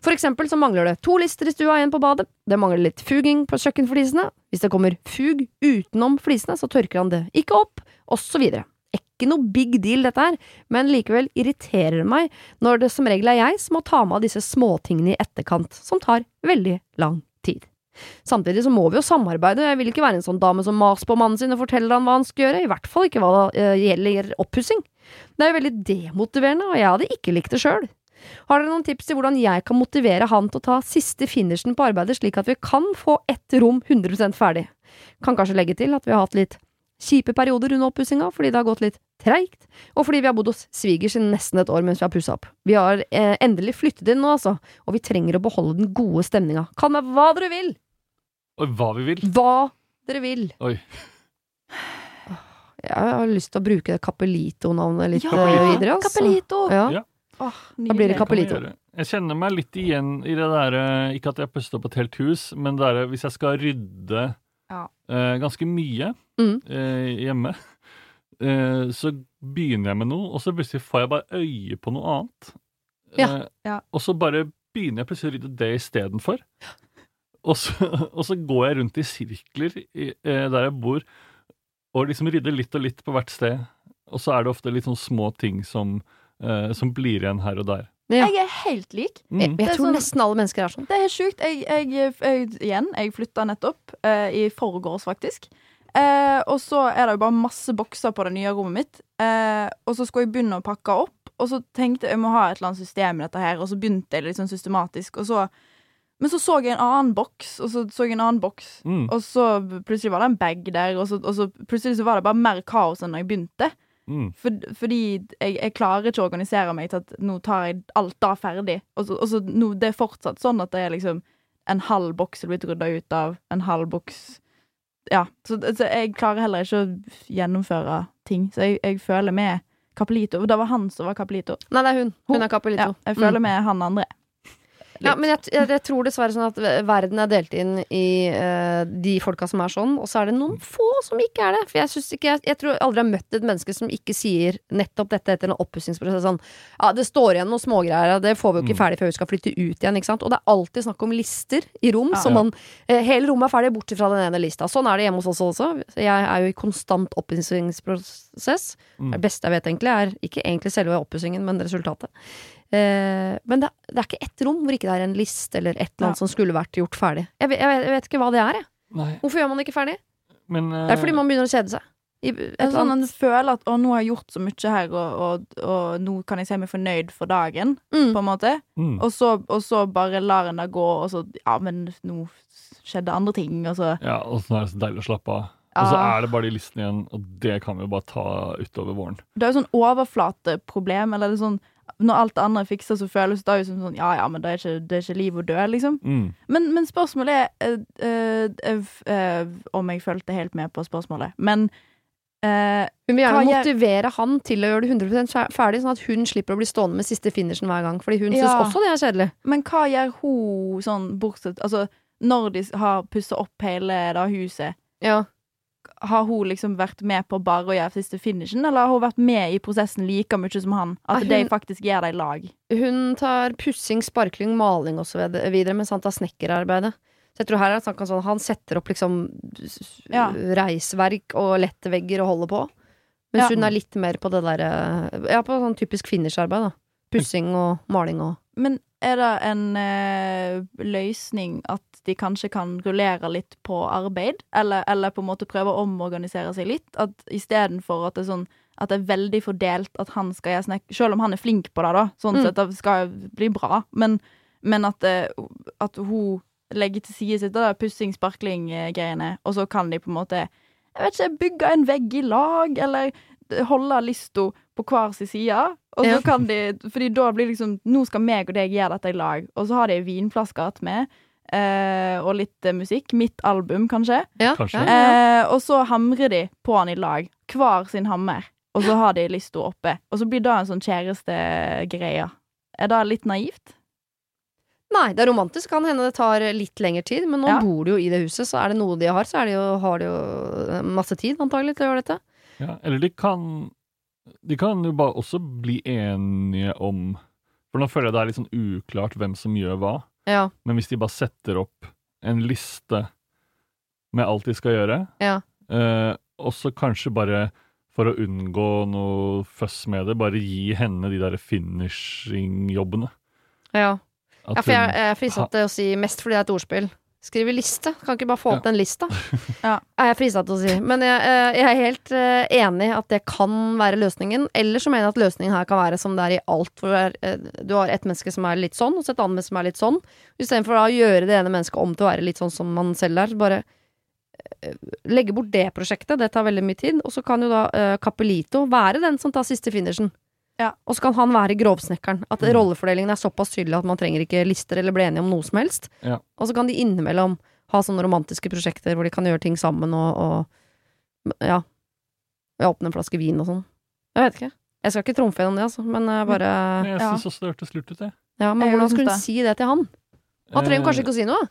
[SPEAKER 1] For eksempel så mangler det to lister i stua og på badet. Det mangler litt fuging på kjøkkenflisene. Hvis det kommer fug utenom flisene, så tørker han det ikke opp, og så videre. Ikke noe big deal, dette her, men likevel irriterer det meg når det som regel er jeg som må ta med av disse småtingene i etterkant, som tar veldig lang tid. Samtidig så må vi jo samarbeide, jeg vil ikke være en sånn dame som maser på mannen sin og forteller han hva han skal gjøre, i hvert fall ikke hva det eh, gjelder oppussing. Det er jo veldig demotiverende, og jeg hadde ikke likt det sjøl. Har dere noen tips til hvordan jeg kan motivere han til å ta siste finishen på arbeidet, slik at vi kan få ett rom 100% ferdig? Kan kanskje legge til at vi har hatt litt kjipe perioder under oppussinga fordi det har gått litt treigt, og fordi vi har bodd hos svigers i nesten et år mens vi har pussa opp. Vi har eh, endelig flyttet inn nå, altså, og vi trenger å beholde den gode stemninga. Kall meg hva dere vil!
[SPEAKER 3] Oi, hva vi vil.
[SPEAKER 1] Hva dere vil.
[SPEAKER 3] Oi.
[SPEAKER 1] Jeg har lyst til å bruke det Capelito-navnet litt
[SPEAKER 2] Ja,
[SPEAKER 1] eh, videre. Altså.
[SPEAKER 2] Capelito!
[SPEAKER 1] Ja.
[SPEAKER 3] Ja.
[SPEAKER 2] Åh,
[SPEAKER 1] Da blir det. Capelito.
[SPEAKER 3] Jeg kjenner meg litt igjen i det derre Ikke at jeg har pusset opp et helt hus, men det derre hvis jeg skal rydde
[SPEAKER 2] Ja.
[SPEAKER 3] eh, ganske mye
[SPEAKER 1] Mm.
[SPEAKER 3] eh, hjemme, eh, så begynner jeg med noe, og så plutselig får jeg bare øye på noe annet.
[SPEAKER 1] Ja,
[SPEAKER 3] Eh,
[SPEAKER 2] ja.
[SPEAKER 3] Og så bare begynner jeg plutselig å rydde det istedenfor. Og så, og så går jeg rundt i sirkler i, eh, der jeg bor, og liksom rydder litt og litt på hvert sted. Og så er det ofte litt sånn små ting som, eh, som blir igjen her og der.
[SPEAKER 1] Ja.
[SPEAKER 2] Jeg er helt lik.
[SPEAKER 3] Mm.
[SPEAKER 1] Jeg, jeg tror
[SPEAKER 2] sånn-
[SPEAKER 1] nesten alle mennesker er sånn.
[SPEAKER 2] Det er sjukt. Jeg, jeg, jeg, igjen, jeg flytta nettopp. eh, I forgårs, faktisk. Eh, og så er det jo bare masse bokser på det nye rommet mitt. Eh, og så skulle jeg begynne å pakke opp, og så tenkte jeg jeg må ha et eller annet system i dette her, og så begynte jeg litt sånn systematisk, og så Men så så jeg en annen boks, og så så jeg en annen boks,
[SPEAKER 3] Mm.
[SPEAKER 2] og så plutselig var det en bag der, og så, og så plutselig så var det bare mer kaos enn da jeg begynte.
[SPEAKER 3] Mm.
[SPEAKER 2] For, fordi jeg, jeg klarer ikke å organisere meg til at nå tar jeg alt da ferdig. Og så, og så nå, det er fortsatt sånn at det er liksom en halv boks er blitt rydda ut av, en halv boks Ja. Så, så jeg klarer heller ikke å gjennomføre ting. Så jeg, jeg føler med Capelito. Det var han som var Capelito.
[SPEAKER 1] Nei, det er hun. Hun er
[SPEAKER 2] Ja,
[SPEAKER 1] Capelito.
[SPEAKER 2] jeg føler
[SPEAKER 1] Mm.
[SPEAKER 2] med han andre.
[SPEAKER 1] Ja, men jeg, jeg, tror dessverre sånn at verden er delt inn i uh, de folka som er sånn, og så er det noen få som ikke er det. For jeg, ikke, jeg, jeg tror jeg aldri har møtt et menneske som ikke sier nettopp dette etter en oppussingsprosess. Sånn ja, det står igjen noen smågreier, det får vi jo ikke
[SPEAKER 3] Mm.
[SPEAKER 1] ferdig før vi skal flytte ut igjen. Ikke sant? Og det er alltid snakk om lister i rom.
[SPEAKER 2] Ja.
[SPEAKER 1] Så man, uh, hele rommet er ferdig, bortsett fra den ene lista. Sånn er det hjemme hos oss også. Jeg er jo i konstant oppussingsprosess.
[SPEAKER 3] Mm.
[SPEAKER 1] Det beste jeg vet, egentlig, er ikke egentlig selve oppussingen, men resultatet. Eh, men det, det er ikke ett rom hvor ikke det er en liste eller et eller annet
[SPEAKER 2] Ja.
[SPEAKER 1] som skulle vært gjort ferdig. Jeg vet, jeg, jeg vet ikke hva det er, jeg.
[SPEAKER 3] Nei,
[SPEAKER 1] Hvorfor gjør man det ikke ferdig?
[SPEAKER 3] men
[SPEAKER 1] Det er fordi man begynner å kjede seg. I et
[SPEAKER 2] Det
[SPEAKER 1] eller
[SPEAKER 2] sånn
[SPEAKER 1] annet.
[SPEAKER 2] En føler at 'å, nå har jeg gjort så mye her, og, og, og nå kan jeg si meg fornøyd for dagen',
[SPEAKER 1] Mm.
[SPEAKER 2] på en måte.
[SPEAKER 3] mm.
[SPEAKER 2] Og så, og så bare lar en det gå, og så Ja, men nå skjedde andre ting, og så
[SPEAKER 3] Ja, og så er det så deilig å slappe av. Og så er det bare de listene igjen, og det kan vi jo bare ta utover våren.
[SPEAKER 2] Det er jo sånn overflateproblem, eller det er sånn Når alt det andre er fiksa, så føles det jo som sånn Ja, ja, men det er ikke, det er ikke liv og død, liksom.
[SPEAKER 3] Mm.
[SPEAKER 2] Men, men spørsmålet er øh, øh, eh, eh, Om jeg fulgte helt med på spørsmålet. Men eh,
[SPEAKER 1] Hun vil gjerne motivere jeg... han til å gjøre det 100 fer- ferdig, sånn at hun slipper å bli stående med siste finishen hver gang. Fordi hun syns også det er kjedelig.
[SPEAKER 2] Men hva gjør hun sånn bortsett Altså, når de har pussa opp hele da huset,
[SPEAKER 1] Ja.
[SPEAKER 2] Har hun liksom vært med på bare å gjøre siste finishen, eller har hun vært med i prosessen like mye som han? At
[SPEAKER 1] hun,
[SPEAKER 2] de faktisk gjør det i lag?
[SPEAKER 1] Hun tar pussing, sparkling, maling og så videre, mens han tar snekkerarbeidet. Så jeg tror her er det snakk om sånn Han setter opp liksom
[SPEAKER 2] Ja.
[SPEAKER 1] reisverk og lette vegger og holder på. Mens
[SPEAKER 2] Ja.
[SPEAKER 1] hun er litt mer på det derre Ja, på sånn typisk finisharbeid, da. Pussing og maling og
[SPEAKER 2] Men er det en eh, løsning at de kanskje kan rullere litt på arbeid? Eller, eller på en måte prøve å omorganisere seg litt? At istedenfor at det er sånn at det er veldig fordelt at han skal gjøre snekk... Selv om han er flink på det, da. Sånn
[SPEAKER 1] Mm.
[SPEAKER 2] sett det skal bli bra. Men, men at, eh, at hun legger til side sitt det pussing-sparkling-greiene, og så kan de på en måte jeg vet ikke, bygge en vegg i lag, eller holde lista på hver sin side. Og så
[SPEAKER 1] Ja.
[SPEAKER 2] kan de Fordi da blir liksom Nå skal meg og deg gjøre dette i lag. Og så har de vinflasker attmed. Eh, og litt eh, musikk. Mitt album, kanskje.
[SPEAKER 1] Ja,
[SPEAKER 3] Kanskje.
[SPEAKER 2] Eh, og så hamrer de på han i lag. Hver sin hammer. Og så har de lista oppe. Og så blir det en sånn kjærestegreie. Er det litt naivt?
[SPEAKER 1] Nei, det er romantisk. Kan hende det tar litt lengre tid, men nå
[SPEAKER 2] Ja.
[SPEAKER 1] bor de jo i det huset, så er det noe de har, så er de jo, har de jo masse tid antagelig til å gjøre dette.
[SPEAKER 3] Ja, eller de kan De kan jo bare også bli enige om For nå føler jeg det er litt sånn uklart hvem som gjør hva.
[SPEAKER 1] Ja,
[SPEAKER 3] Men hvis de bare setter opp en liste med alt de skal gjøre,
[SPEAKER 1] ja.
[SPEAKER 3] eh, og så kanskje bare for å unngå noe føss med det, bare gi henne de der finishing-jobbene.
[SPEAKER 1] Ja. Ja, for jeg, jeg er til å si mest fordi det er et ordspill. Skrive liste. Kan ikke bare få
[SPEAKER 3] Ja.
[SPEAKER 1] opp den lista?
[SPEAKER 2] Ja.
[SPEAKER 1] Er jeg frista til å si. Men jeg, eh, jeg er helt eh, enig at det kan være løsningen. Eller så mener jeg at løsningen her kan være som det er i alt. Er, eh, du har et menneske som er litt sånn, og så et annet menneske som er litt sånn. Istedenfor å gjøre det ene mennesket om til å være litt sånn som man selv er. Bare legge bort det prosjektet. Det tar veldig mye tid. Og så kan jo da Capelito være den som tar siste finishen.
[SPEAKER 2] Ja.
[SPEAKER 1] Og så kan han være grovsnekkeren. At
[SPEAKER 3] Mm.
[SPEAKER 1] rollefordelingen er såpass tydelig at man trenger ikke lister eller bli enige om noe som helst.
[SPEAKER 3] Ja.
[SPEAKER 1] Og så kan de innimellom ha sånne romantiske prosjekter hvor de kan gjøre ting sammen og, og ja. Åpne en flaske vin og sånn. Jeg vet ikke. Jeg skal ikke trumfe gjennom det, altså, men jeg bare
[SPEAKER 3] Jeg syns Ja. også det hørtes lurt ut, jeg.
[SPEAKER 1] Ja, men
[SPEAKER 2] Jeg
[SPEAKER 1] hvordan skulle hun si det til han? Han trenger kanskje ikke å si noe.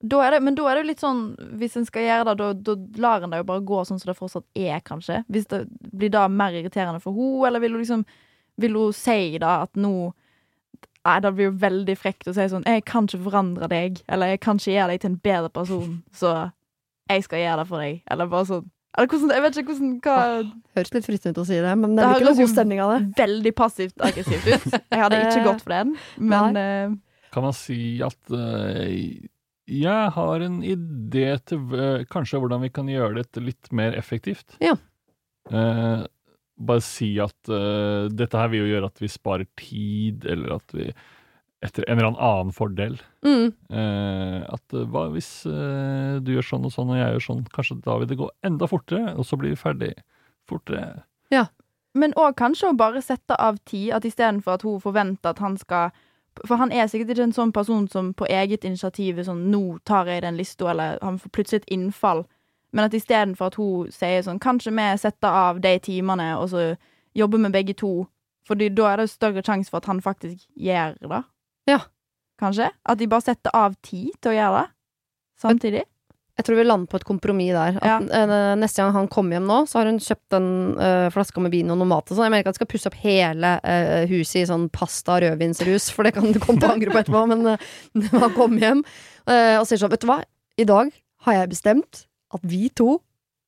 [SPEAKER 2] Da er det, men da er det jo litt sånn Hvis en skal gjøre det, da, da lar en det jo bare gå sånn som det fortsatt er, kanskje. Hvis det Blir da mer irriterende for henne, eller vil hun liksom Vil hun si da at nå Nei, det blir jo veldig frekt å si sånn 'Jeg kan ikke forandre deg', eller 'Jeg kan ikke gjøre deg til en bedre person', så jeg skal gjøre det for deg. Eller bare sånn Eller hvordan Jeg vet ikke hvordan hva
[SPEAKER 1] Høres litt fristende ut å si det, men det
[SPEAKER 2] Det
[SPEAKER 1] blir ikke noe god stemning av det.
[SPEAKER 2] Veldig passivt aggressivt ut. Jeg hadde ikke
[SPEAKER 1] Eh,
[SPEAKER 2] gått for den, men eh,
[SPEAKER 3] Kan man si at eh, jeg har en idé til eh, kanskje hvordan vi kan gjøre dette litt mer effektivt?
[SPEAKER 1] Ja.
[SPEAKER 3] Eh, bare si at eh, dette her vil jo gjøre at vi sparer tid, eller at vi etter en eller annen fordel.
[SPEAKER 1] Mm.
[SPEAKER 3] Eh, at eh, hva hvis eh, du gjør sånn og sånn, og jeg gjør sånn, kanskje da vil det gå enda fortere, og så blir vi ferdig fortere. Ja.
[SPEAKER 2] Men òg kanskje å bare sette av tid, at istedenfor at hun forventer at han skal For han er sikkert ikke en sånn person som på eget initiativ er sånn 'Nå tar jeg den lista', eller han får plutselig et innfall. Men at istedenfor at hun sier sånn 'Kanskje vi setter av de timene, og så jobber vi begge to', Fordi da er det større sjanse for at han faktisk gjør det.
[SPEAKER 1] Ja.
[SPEAKER 2] Kanskje? At de bare setter av tid til å gjøre det samtidig.
[SPEAKER 1] Jeg tror vi lander på et kompromiss der. At, ja. neste gang han kommer hjem nå, så har hun kjøpt en uh, flaske med vin og noe mat og sånn. Jeg mener ikke at hun skal pusse opp hele uh, huset i sånn pasta og rødvinsrus, for det kan du komme til å angre på etterpå, men uh, når han kommer hjem eh, og sier sånn, vet du hva, i dag har jeg bestemt at vi to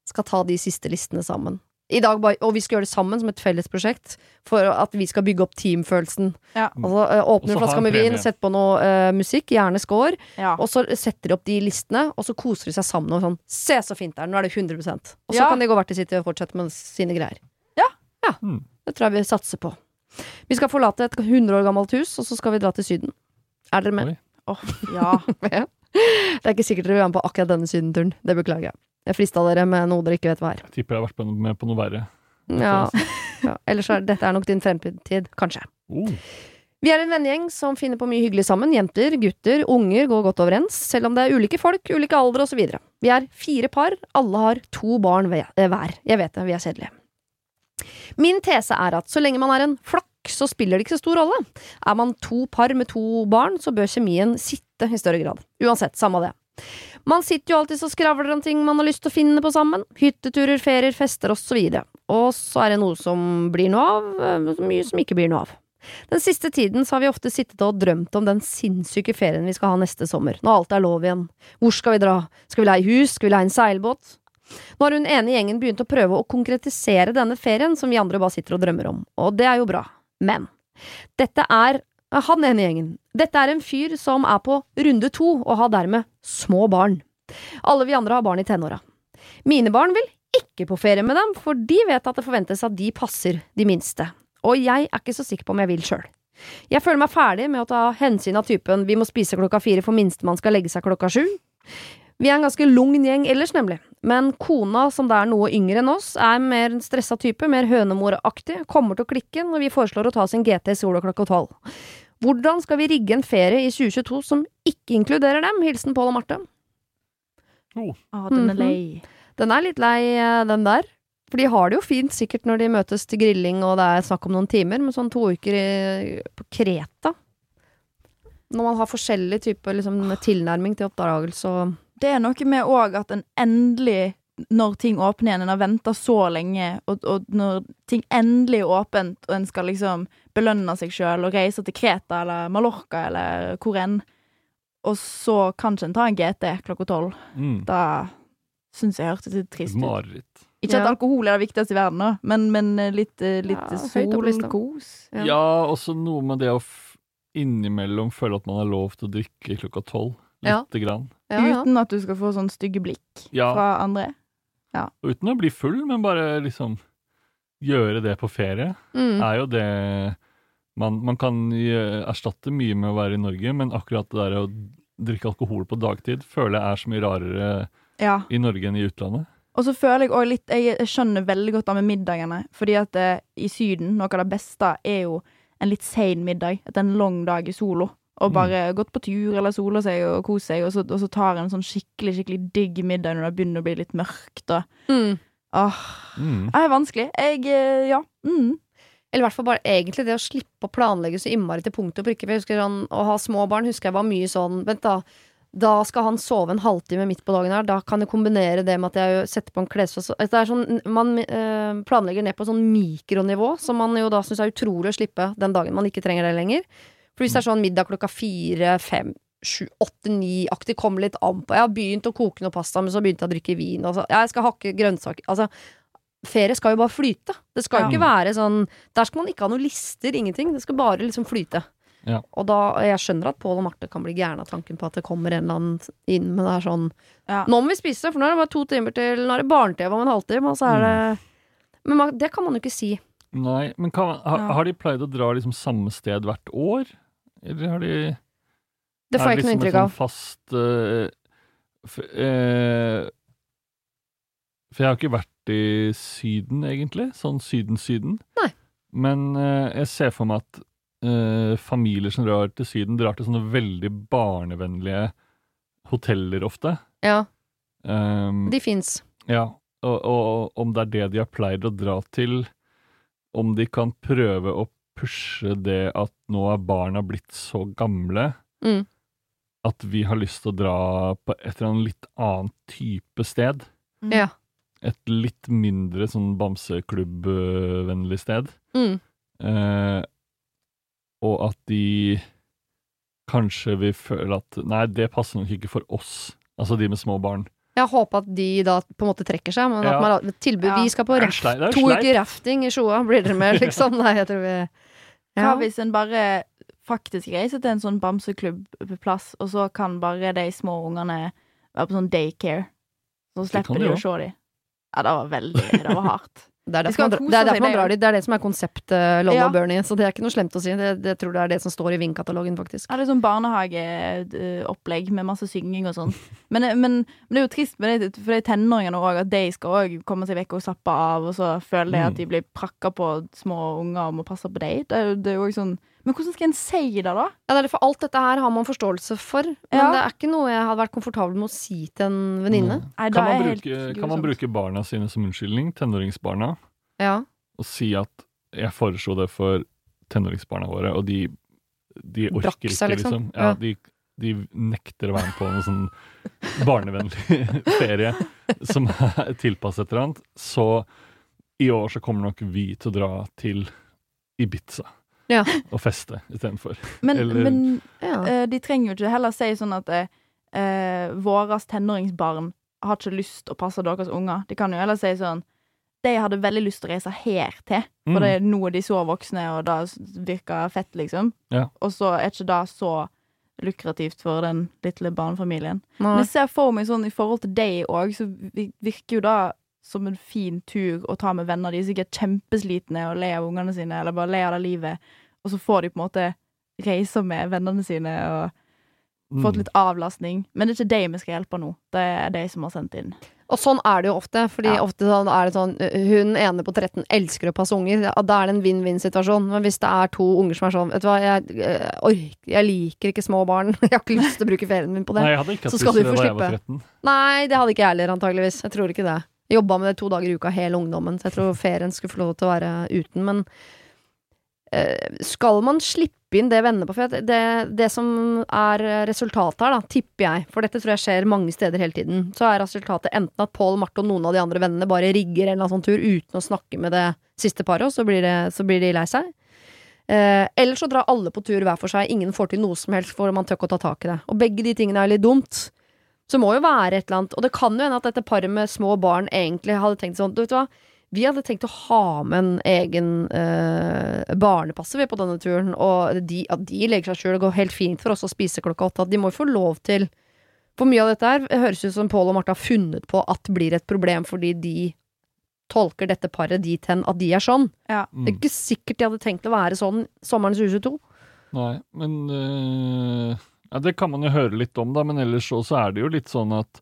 [SPEAKER 1] skal ta de siste listene sammen. I dag bare, og vi skal gjøre det sammen som et felles prosjekt, for at vi skal bygge opp teamfølelsen.
[SPEAKER 2] Ja.
[SPEAKER 1] Altså, flaske
[SPEAKER 3] en
[SPEAKER 1] med vin, setter på noe uh, musikk, gjerne score.
[SPEAKER 2] Ja.
[SPEAKER 1] Og så setter de opp de listene, og så koser de seg sammen. Og sånn, Se så fint det er, nå er det 100% Og så
[SPEAKER 2] Ja.
[SPEAKER 1] kan de gå hvert til sitt og fortsette med sine greier.
[SPEAKER 2] Ja.
[SPEAKER 1] ja.
[SPEAKER 3] Mm.
[SPEAKER 1] Det tror jeg vi satser på. Vi skal forlate et 100 år gammelt hus, og så skal vi dra til Syden. Er dere med?
[SPEAKER 2] Oh, ja.
[SPEAKER 1] Ja. Det er ikke sikkert dere vil være med på akkurat denne sydenturen. Det beklager jeg. Jeg frista dere med noe dere ikke vet hva er.
[SPEAKER 3] Jeg tipper jeg har vært med- på noe verre.
[SPEAKER 1] Ja. ja. Ellers er dette er nok din fremtid, kanskje.
[SPEAKER 3] Oh.
[SPEAKER 1] Vi er en vennegjeng som finner på mye hyggelig sammen. Jenter, gutter, unger går godt overens, selv om det er ulike folk, ulike alder osv. Vi er fire par, alle har to barn eh, hver. Jeg vet det, vi er kjedelige. Min tese er at så lenge man er en flokk, så spiller det ikke så stor rolle. Er man to par med to barn, så bør kjemien sitte i større grad. Uansett, samme det. Man sitter jo alltid og skravler om ting man har lyst til å finne på sammen. Hytteturer, ferier, fester osv. Og så er det noe som blir noe av, eh, mye som ikke blir noe av. Den siste tiden så har vi ofte sittet og drømt om den sinnssyke ferien vi skal ha neste sommer, når alt er lov igjen. Hvor skal vi dra? Skal vi leie hus? Skal vi leie en seilbåt? Nå har hun ene gjengen begynt å prøve å konkretisere denne ferien som vi andre bare sitter og drømmer om, og det er jo bra. Men dette er han ene gjengen. Dette er en fyr som er på runde to og har dermed små barn. Alle vi andre har barn i tenåra. Mine barn vil ikke på ferie med dem, for de vet at det forventes at de passer de minste. Og jeg er ikke så sikker på om jeg vil sjøl. Jeg føler meg ferdig med å ta hensyn av typen vi må spise klokka fire for minstemann skal legge seg klokka sju. Vi er en ganske lugn gjeng ellers, nemlig, men kona, som det er noe yngre enn oss, er mer en stressa type, mer hønemoraktig, kommer til å klikke når vi foreslår å ta oss en GT i sola klokka tolv. Hvordan skal vi rigge en ferie i 2022 som ikke inkluderer dem? Hilsen Pål og Marte.
[SPEAKER 3] Oh.
[SPEAKER 2] Ah, den er
[SPEAKER 1] Mhm.
[SPEAKER 2] lei.
[SPEAKER 1] Den er litt lei, eh, den der. For de har det jo fint sikkert når de møtes til grilling og det er snakk om noen timer, men sånn to uker i, på Kreta Når man har forskjellig type liksom, tilnærming til oppdragelse og
[SPEAKER 2] Det er noe med òg at en endelig, når ting åpner igjen, en har venta så lenge, og, og når ting endelig er åpent, og en skal liksom belønne seg sjøl og reise til Kreta eller Mallorca eller hvor enn, og så kan ikke en ta en GT klokka tolv.
[SPEAKER 3] Mm.
[SPEAKER 2] Da syns jeg hørtes litt trist ut.
[SPEAKER 3] mareritt.
[SPEAKER 2] Ikke at alkohol er det viktigste i verden, da, men, men eh, litt, eh, litt
[SPEAKER 1] Ja, sol, lista. Ja.
[SPEAKER 3] Ja, også noe med det å f innimellom føle at man har lov til å drikke klokka tolv.
[SPEAKER 1] Ja.
[SPEAKER 3] Grann.
[SPEAKER 1] Ja, ja.
[SPEAKER 2] Uten at du skal få sånn stygge blikk
[SPEAKER 3] Ja.
[SPEAKER 2] fra andre.
[SPEAKER 3] Og uten å bli full, men bare liksom gjøre det på ferie,
[SPEAKER 1] Mm.
[SPEAKER 3] er jo det man, man kan erstatte mye med å være i Norge, men akkurat det der å drikke alkohol på dagtid føler jeg er så mye rarere
[SPEAKER 2] Ja.
[SPEAKER 3] i Norge enn i utlandet.
[SPEAKER 2] Og så føler jeg også litt jeg skjønner veldig godt det med middagene. Fordi at eh, i Syden, noe av det beste er jo en litt sein middag. Etter en lang dag i solo. Og
[SPEAKER 3] Mm.
[SPEAKER 2] bare gått på tur eller sola seg og kost seg, og så, og så tar en sånn skikkelig skikkelig digg middag når det begynner å bli litt mørkt. Og,
[SPEAKER 1] Mm.
[SPEAKER 2] åh,
[SPEAKER 3] Mm.
[SPEAKER 2] det er vanskelig. Jeg eh, Ja. Mm.
[SPEAKER 1] Eller i hvert fall bare egentlig det å slippe å planlegge så innmari til punkt og prikke. For jeg husker sånn, Å ha små barn husker jeg var mye sånn Vent, da. Da skal han sove en halvtime midt på dagen her. Da kan jeg kombinere det med at jeg setter på en klesvask. Det er sånn, man øh, planlegger ned på sånn mikronivå, som man jo da syns er utrolig å slippe den dagen man ikke trenger det lenger. For hvis det er sånn middag klokka fire, fem, sju, åtte, ni-aktig, kommer litt an på Jeg har begynt å koke noe pasta, men så begynte jeg å drikke vin. Og så, ja, jeg skal hakke grønnsaker. Altså, ferie skal jo bare flyte. Det skal jo
[SPEAKER 2] Ja.
[SPEAKER 1] ikke være sånn Der skal man ikke ha noen lister, ingenting. Det skal bare liksom flyte.
[SPEAKER 3] Ja.
[SPEAKER 1] Og da, jeg skjønner at Pål og Marte kan bli gærne av tanken på at det kommer en eller annen inn, men det er sånn
[SPEAKER 2] Ja.
[SPEAKER 1] Nå må vi spise, for nå er det bare to timer til Nå er det barne-TV om en halvtime, og så er det Men man, det kan man jo ikke si.
[SPEAKER 3] Nei, men kan, ha,
[SPEAKER 2] Ja.
[SPEAKER 3] har de pleid å dra liksom samme sted hvert år? Eller har de
[SPEAKER 1] Det får jeg ikke noe inntrykk av.
[SPEAKER 3] Liksom sånn fast uh, for, uh, For jeg har ikke vært i Syden, egentlig. Sånn Syden-Syden. Men uh, jeg ser for meg at eh, familier som drar til Syden, drar til sånne veldig barnevennlige hoteller ofte.
[SPEAKER 1] Ja,
[SPEAKER 3] Um,
[SPEAKER 1] de fins.
[SPEAKER 3] ja, og, og om det er det de har pleid å dra til, om de kan prøve å pushe det at nå er barna blitt så gamle
[SPEAKER 1] Mm.
[SPEAKER 3] at vi har lyst til å dra på et eller annet litt annet type sted.
[SPEAKER 2] Mm.
[SPEAKER 1] Ja.
[SPEAKER 3] Et litt mindre sånn bamseklubbvennlig sted.
[SPEAKER 1] Mm.
[SPEAKER 3] Eh, og at de kanskje vil føle at Nei, det passer nok ikke for oss. Altså de med små barn.
[SPEAKER 1] Jeg håper at de da på en måte trekker seg, men
[SPEAKER 3] Ja.
[SPEAKER 1] at man tilbud
[SPEAKER 2] Ja.
[SPEAKER 1] Vi skal på raft, to uker rafting i Sjoa, blir dere med, liksom? Nei, jeg tror vi
[SPEAKER 2] Hva
[SPEAKER 1] ja.
[SPEAKER 2] hvis en bare faktisk reiser til en sånn bamseklubbplass, og så kan bare de små ungene være på sånn daycare? Så slipper
[SPEAKER 3] de
[SPEAKER 2] de å se dem. Ja, det var veldig Det var hardt.
[SPEAKER 1] Det er
[SPEAKER 2] De
[SPEAKER 1] derfor man, dra- det er derfor man drar dit. Det er det som er konseptet Lolla
[SPEAKER 2] Ja.
[SPEAKER 1] Bernie, så det er ikke noe slemt å si. Det, det tror jeg er det som står i Ving-katalogen, faktisk.
[SPEAKER 2] Ja, det er sånn barnehageopplegg med masse synging og sånn. Men, men, men det er jo trist med det, for det er tenåringene òg, at de skal òg komme seg vekk og slappe av, og så føler de
[SPEAKER 3] Mm.
[SPEAKER 2] at de blir prakka på små unger og må passe på dem. Det det er jo også sånn Men hvordan skal en si det, da?
[SPEAKER 1] Ja, det er for alt dette her har man forståelse for, men
[SPEAKER 2] Ja.
[SPEAKER 1] det er ikke noe jeg hadde vært komfortabel med å si til en venninne.
[SPEAKER 2] Mm.
[SPEAKER 3] Kan man, bruke, kan man bruke barna sine som unnskyldning, tenåringsbarna,
[SPEAKER 1] Ja.
[SPEAKER 3] og si at jeg foreslo det for tenåringsbarna våre, og de, de orker
[SPEAKER 1] Braksa,
[SPEAKER 3] ikke,
[SPEAKER 1] liksom.
[SPEAKER 3] liksom. Ja,
[SPEAKER 1] Ja.
[SPEAKER 3] de, de nekter å være med på en sånn barnevennlig ferie som er tilpasset et eller annet. Så i år så kommer nok vi til å dra til Ibiza
[SPEAKER 1] Ja.
[SPEAKER 3] og feste istedenfor.
[SPEAKER 2] Men,
[SPEAKER 3] Eller-
[SPEAKER 2] men
[SPEAKER 1] ja.
[SPEAKER 2] eh, de trenger jo ikke heller si sånn at eh, eh, våres tenåringsbarn har ikke lyst å passe deres unger. De kan jo heller si sånn De hadde veldig lyst til å reise her til, for
[SPEAKER 3] Mm.
[SPEAKER 2] det er nå er de så voksne, og det virker fett, liksom.
[SPEAKER 3] Ja.
[SPEAKER 2] Og så er ikke det så lukrativt for den lille barnefamilien. Men jeg ser for meg sånn i forhold til deg òg, så virker jo det som en fin tur å ta med venner. De er sikkert kjempeslitne og le av ungene sine, eller bare le av det livet. Og så får de på en måte reise med vennene sine og fått
[SPEAKER 3] Mm.
[SPEAKER 2] litt avlastning. Men det er ikke de vi skal hjelpe nå. Det er de som har sendt inn.
[SPEAKER 1] Og sånn er det jo ofte, fordi
[SPEAKER 2] Ja.
[SPEAKER 1] ofte sånn er det sånn Hun ene på 13 elsker å passe unger, ja, da er det en vinn-vinn-situasjon. Men hvis det er to unger som er sånn Vet du hva, jeg, uh, jeg liker ikke små barn, jeg har ikke lyst til å bruke ferien min på det.
[SPEAKER 3] Nei, jeg hadde ikke hatt lyst til det da jeg var 13.
[SPEAKER 1] Nei, det hadde ikke jeg heller, antageligvis. Jeg tror ikke det. Jeg jobba med det to dager i uka hele ungdommen, så jeg tror ferien skulle få lov til å være uten. Men skal man slippe inn det vennene på For det, det som er resultatet her, da, tipper jeg, for dette tror jeg skjer mange steder hele tiden, så er resultatet enten at Pål, Marte og noen av de andre vennene bare rigger en eller annen sånn tur uten å snakke med det siste paret, og så blir, det, så blir de lei seg. Eh, eller så drar alle på tur hver for seg, ingen får til noe som helst, for man tør ikke å ta tak i det. Og begge de tingene er litt dumt. Så må jo være et eller annet Og det kan jo hende at dette paret med små barn egentlig hadde tenkt sånn Du vet hva, vi hadde tenkt å ha med en egen eh, barnepasser på denne turen, og de, at de legger seg sjøl. Det går helt fint for oss å spise klokka åtte. At de må jo få lov til For mye av dette her høres ut som Pål og Marte har funnet på at blir et problem fordi de tolker dette paret dit hen at de er sånn.
[SPEAKER 2] Ja.
[SPEAKER 3] Mm.
[SPEAKER 1] Det er ikke sikkert de hadde tenkt å være sånn sommeren 2022.
[SPEAKER 3] Nei, men øh, ja, Det kan man jo høre litt om, da, men ellers så så er det jo litt sånn at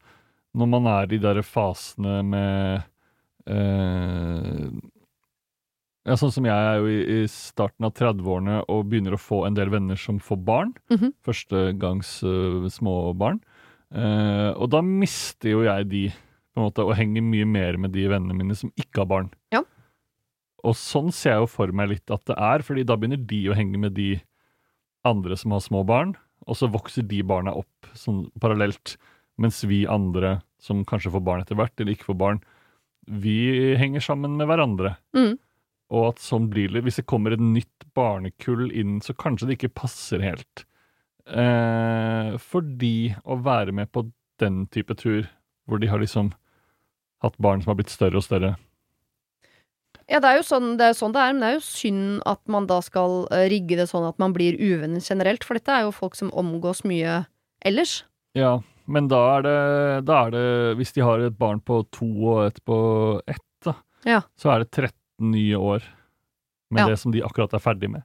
[SPEAKER 3] når man er i de der fasene med eh, ja, Sånn som jeg er jo i, i starten av 30-årene og begynner å få en del venner som får barn.
[SPEAKER 1] Mhm.
[SPEAKER 3] Førstegangs uh, små barn. Eh, og da mister jo jeg de, på en måte, og henger mye mer med de vennene mine som ikke har barn.
[SPEAKER 1] Ja.
[SPEAKER 3] Og sånn ser jeg jo for meg litt at det er, fordi da begynner de å henge med de andre som har små barn, og så vokser de barna opp sånn parallelt, mens vi andre, som kanskje får barn etter hvert, eller ikke får barn, vi henger sammen med hverandre.
[SPEAKER 1] Mm.
[SPEAKER 3] Og at sånn blir det. Hvis det kommer et nytt barnekull inn, så kanskje det ikke passer helt. Eh, fordi å være med på den type tur, hvor de har liksom hatt barn som har blitt større og større
[SPEAKER 1] Ja, det er jo sånn det er, sånn det er, men det er jo synd at man da skal eh, rigge det sånn at man blir uvenner generelt, for dette er jo folk som omgås mye ellers.
[SPEAKER 3] Ja, men da er det, da er det Hvis de har et barn på to og et på ett, da,
[SPEAKER 1] Ja.
[SPEAKER 3] så er det 13 nye år med
[SPEAKER 1] Ja.
[SPEAKER 3] det som de akkurat er ferdig med.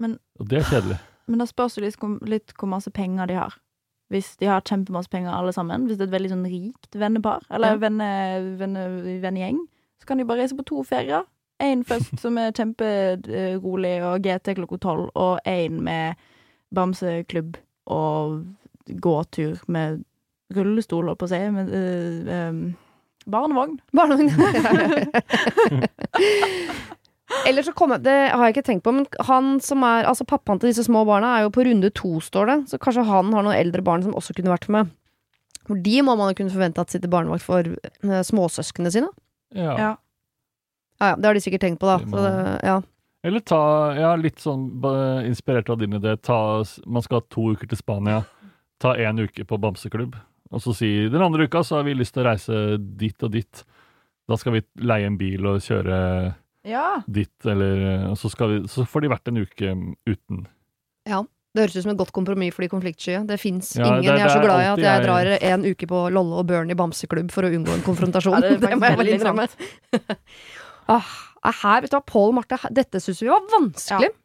[SPEAKER 2] Men-
[SPEAKER 3] og det er kjedelig.
[SPEAKER 2] Men da spørs det litt, hvor- masse penger de har. Hvis de har kjempemasse penger alle sammen, hvis det er et veldig sånn rikt vennepar, eller
[SPEAKER 1] Ja.
[SPEAKER 2] venne, venne, vennegjeng, så kan de bare reise på to ferier. Én først som er kjemperolig og GT klokka tolv, og én med bamseklubb og gåtur med rullestol, holdt på å si, men uh, um, barnevogn.
[SPEAKER 1] Barnevogn. Eller så kommer Det har jeg ikke tenkt på, men han som er Altså pappaen til disse små barna er jo på runde to, står det. Så kanskje han har noen eldre barn som også kunne vært med. For de må man jo kunne forvente at sitter barnevakt for eh, småsøsknene sine.
[SPEAKER 3] Ja.
[SPEAKER 2] Ja.
[SPEAKER 1] Ja, ja, det har de sikkert tenkt på, da. Så det, ja.
[SPEAKER 3] Eller ta, ja, litt sånn inspirert av din idé, ta, man skal ha to uker til Spania, ta en uke på bamseklubb, og så si den andre uka så har vi lyst til å reise dit og dit. Da skal vi leie en bil og kjøre
[SPEAKER 2] Ja.
[SPEAKER 3] dit, eller og så, skal vi, så får de vært en uke uten. Ja.
[SPEAKER 1] Det høres ut som et godt kompromiss for de konfliktsky. Det fins
[SPEAKER 3] Ja,
[SPEAKER 1] ingen
[SPEAKER 3] det-
[SPEAKER 1] jeg er så glad i at jeg
[SPEAKER 3] jeg-
[SPEAKER 1] drar en uke på Lolle og Børn i bamseklubb for å unngå en konfrontasjon.
[SPEAKER 2] Ja, det er
[SPEAKER 1] det, må jeg
[SPEAKER 2] vel
[SPEAKER 1] innrømme. ah, her, vet du hva, Pål og Marte, dette syns vi var vanskelig. Er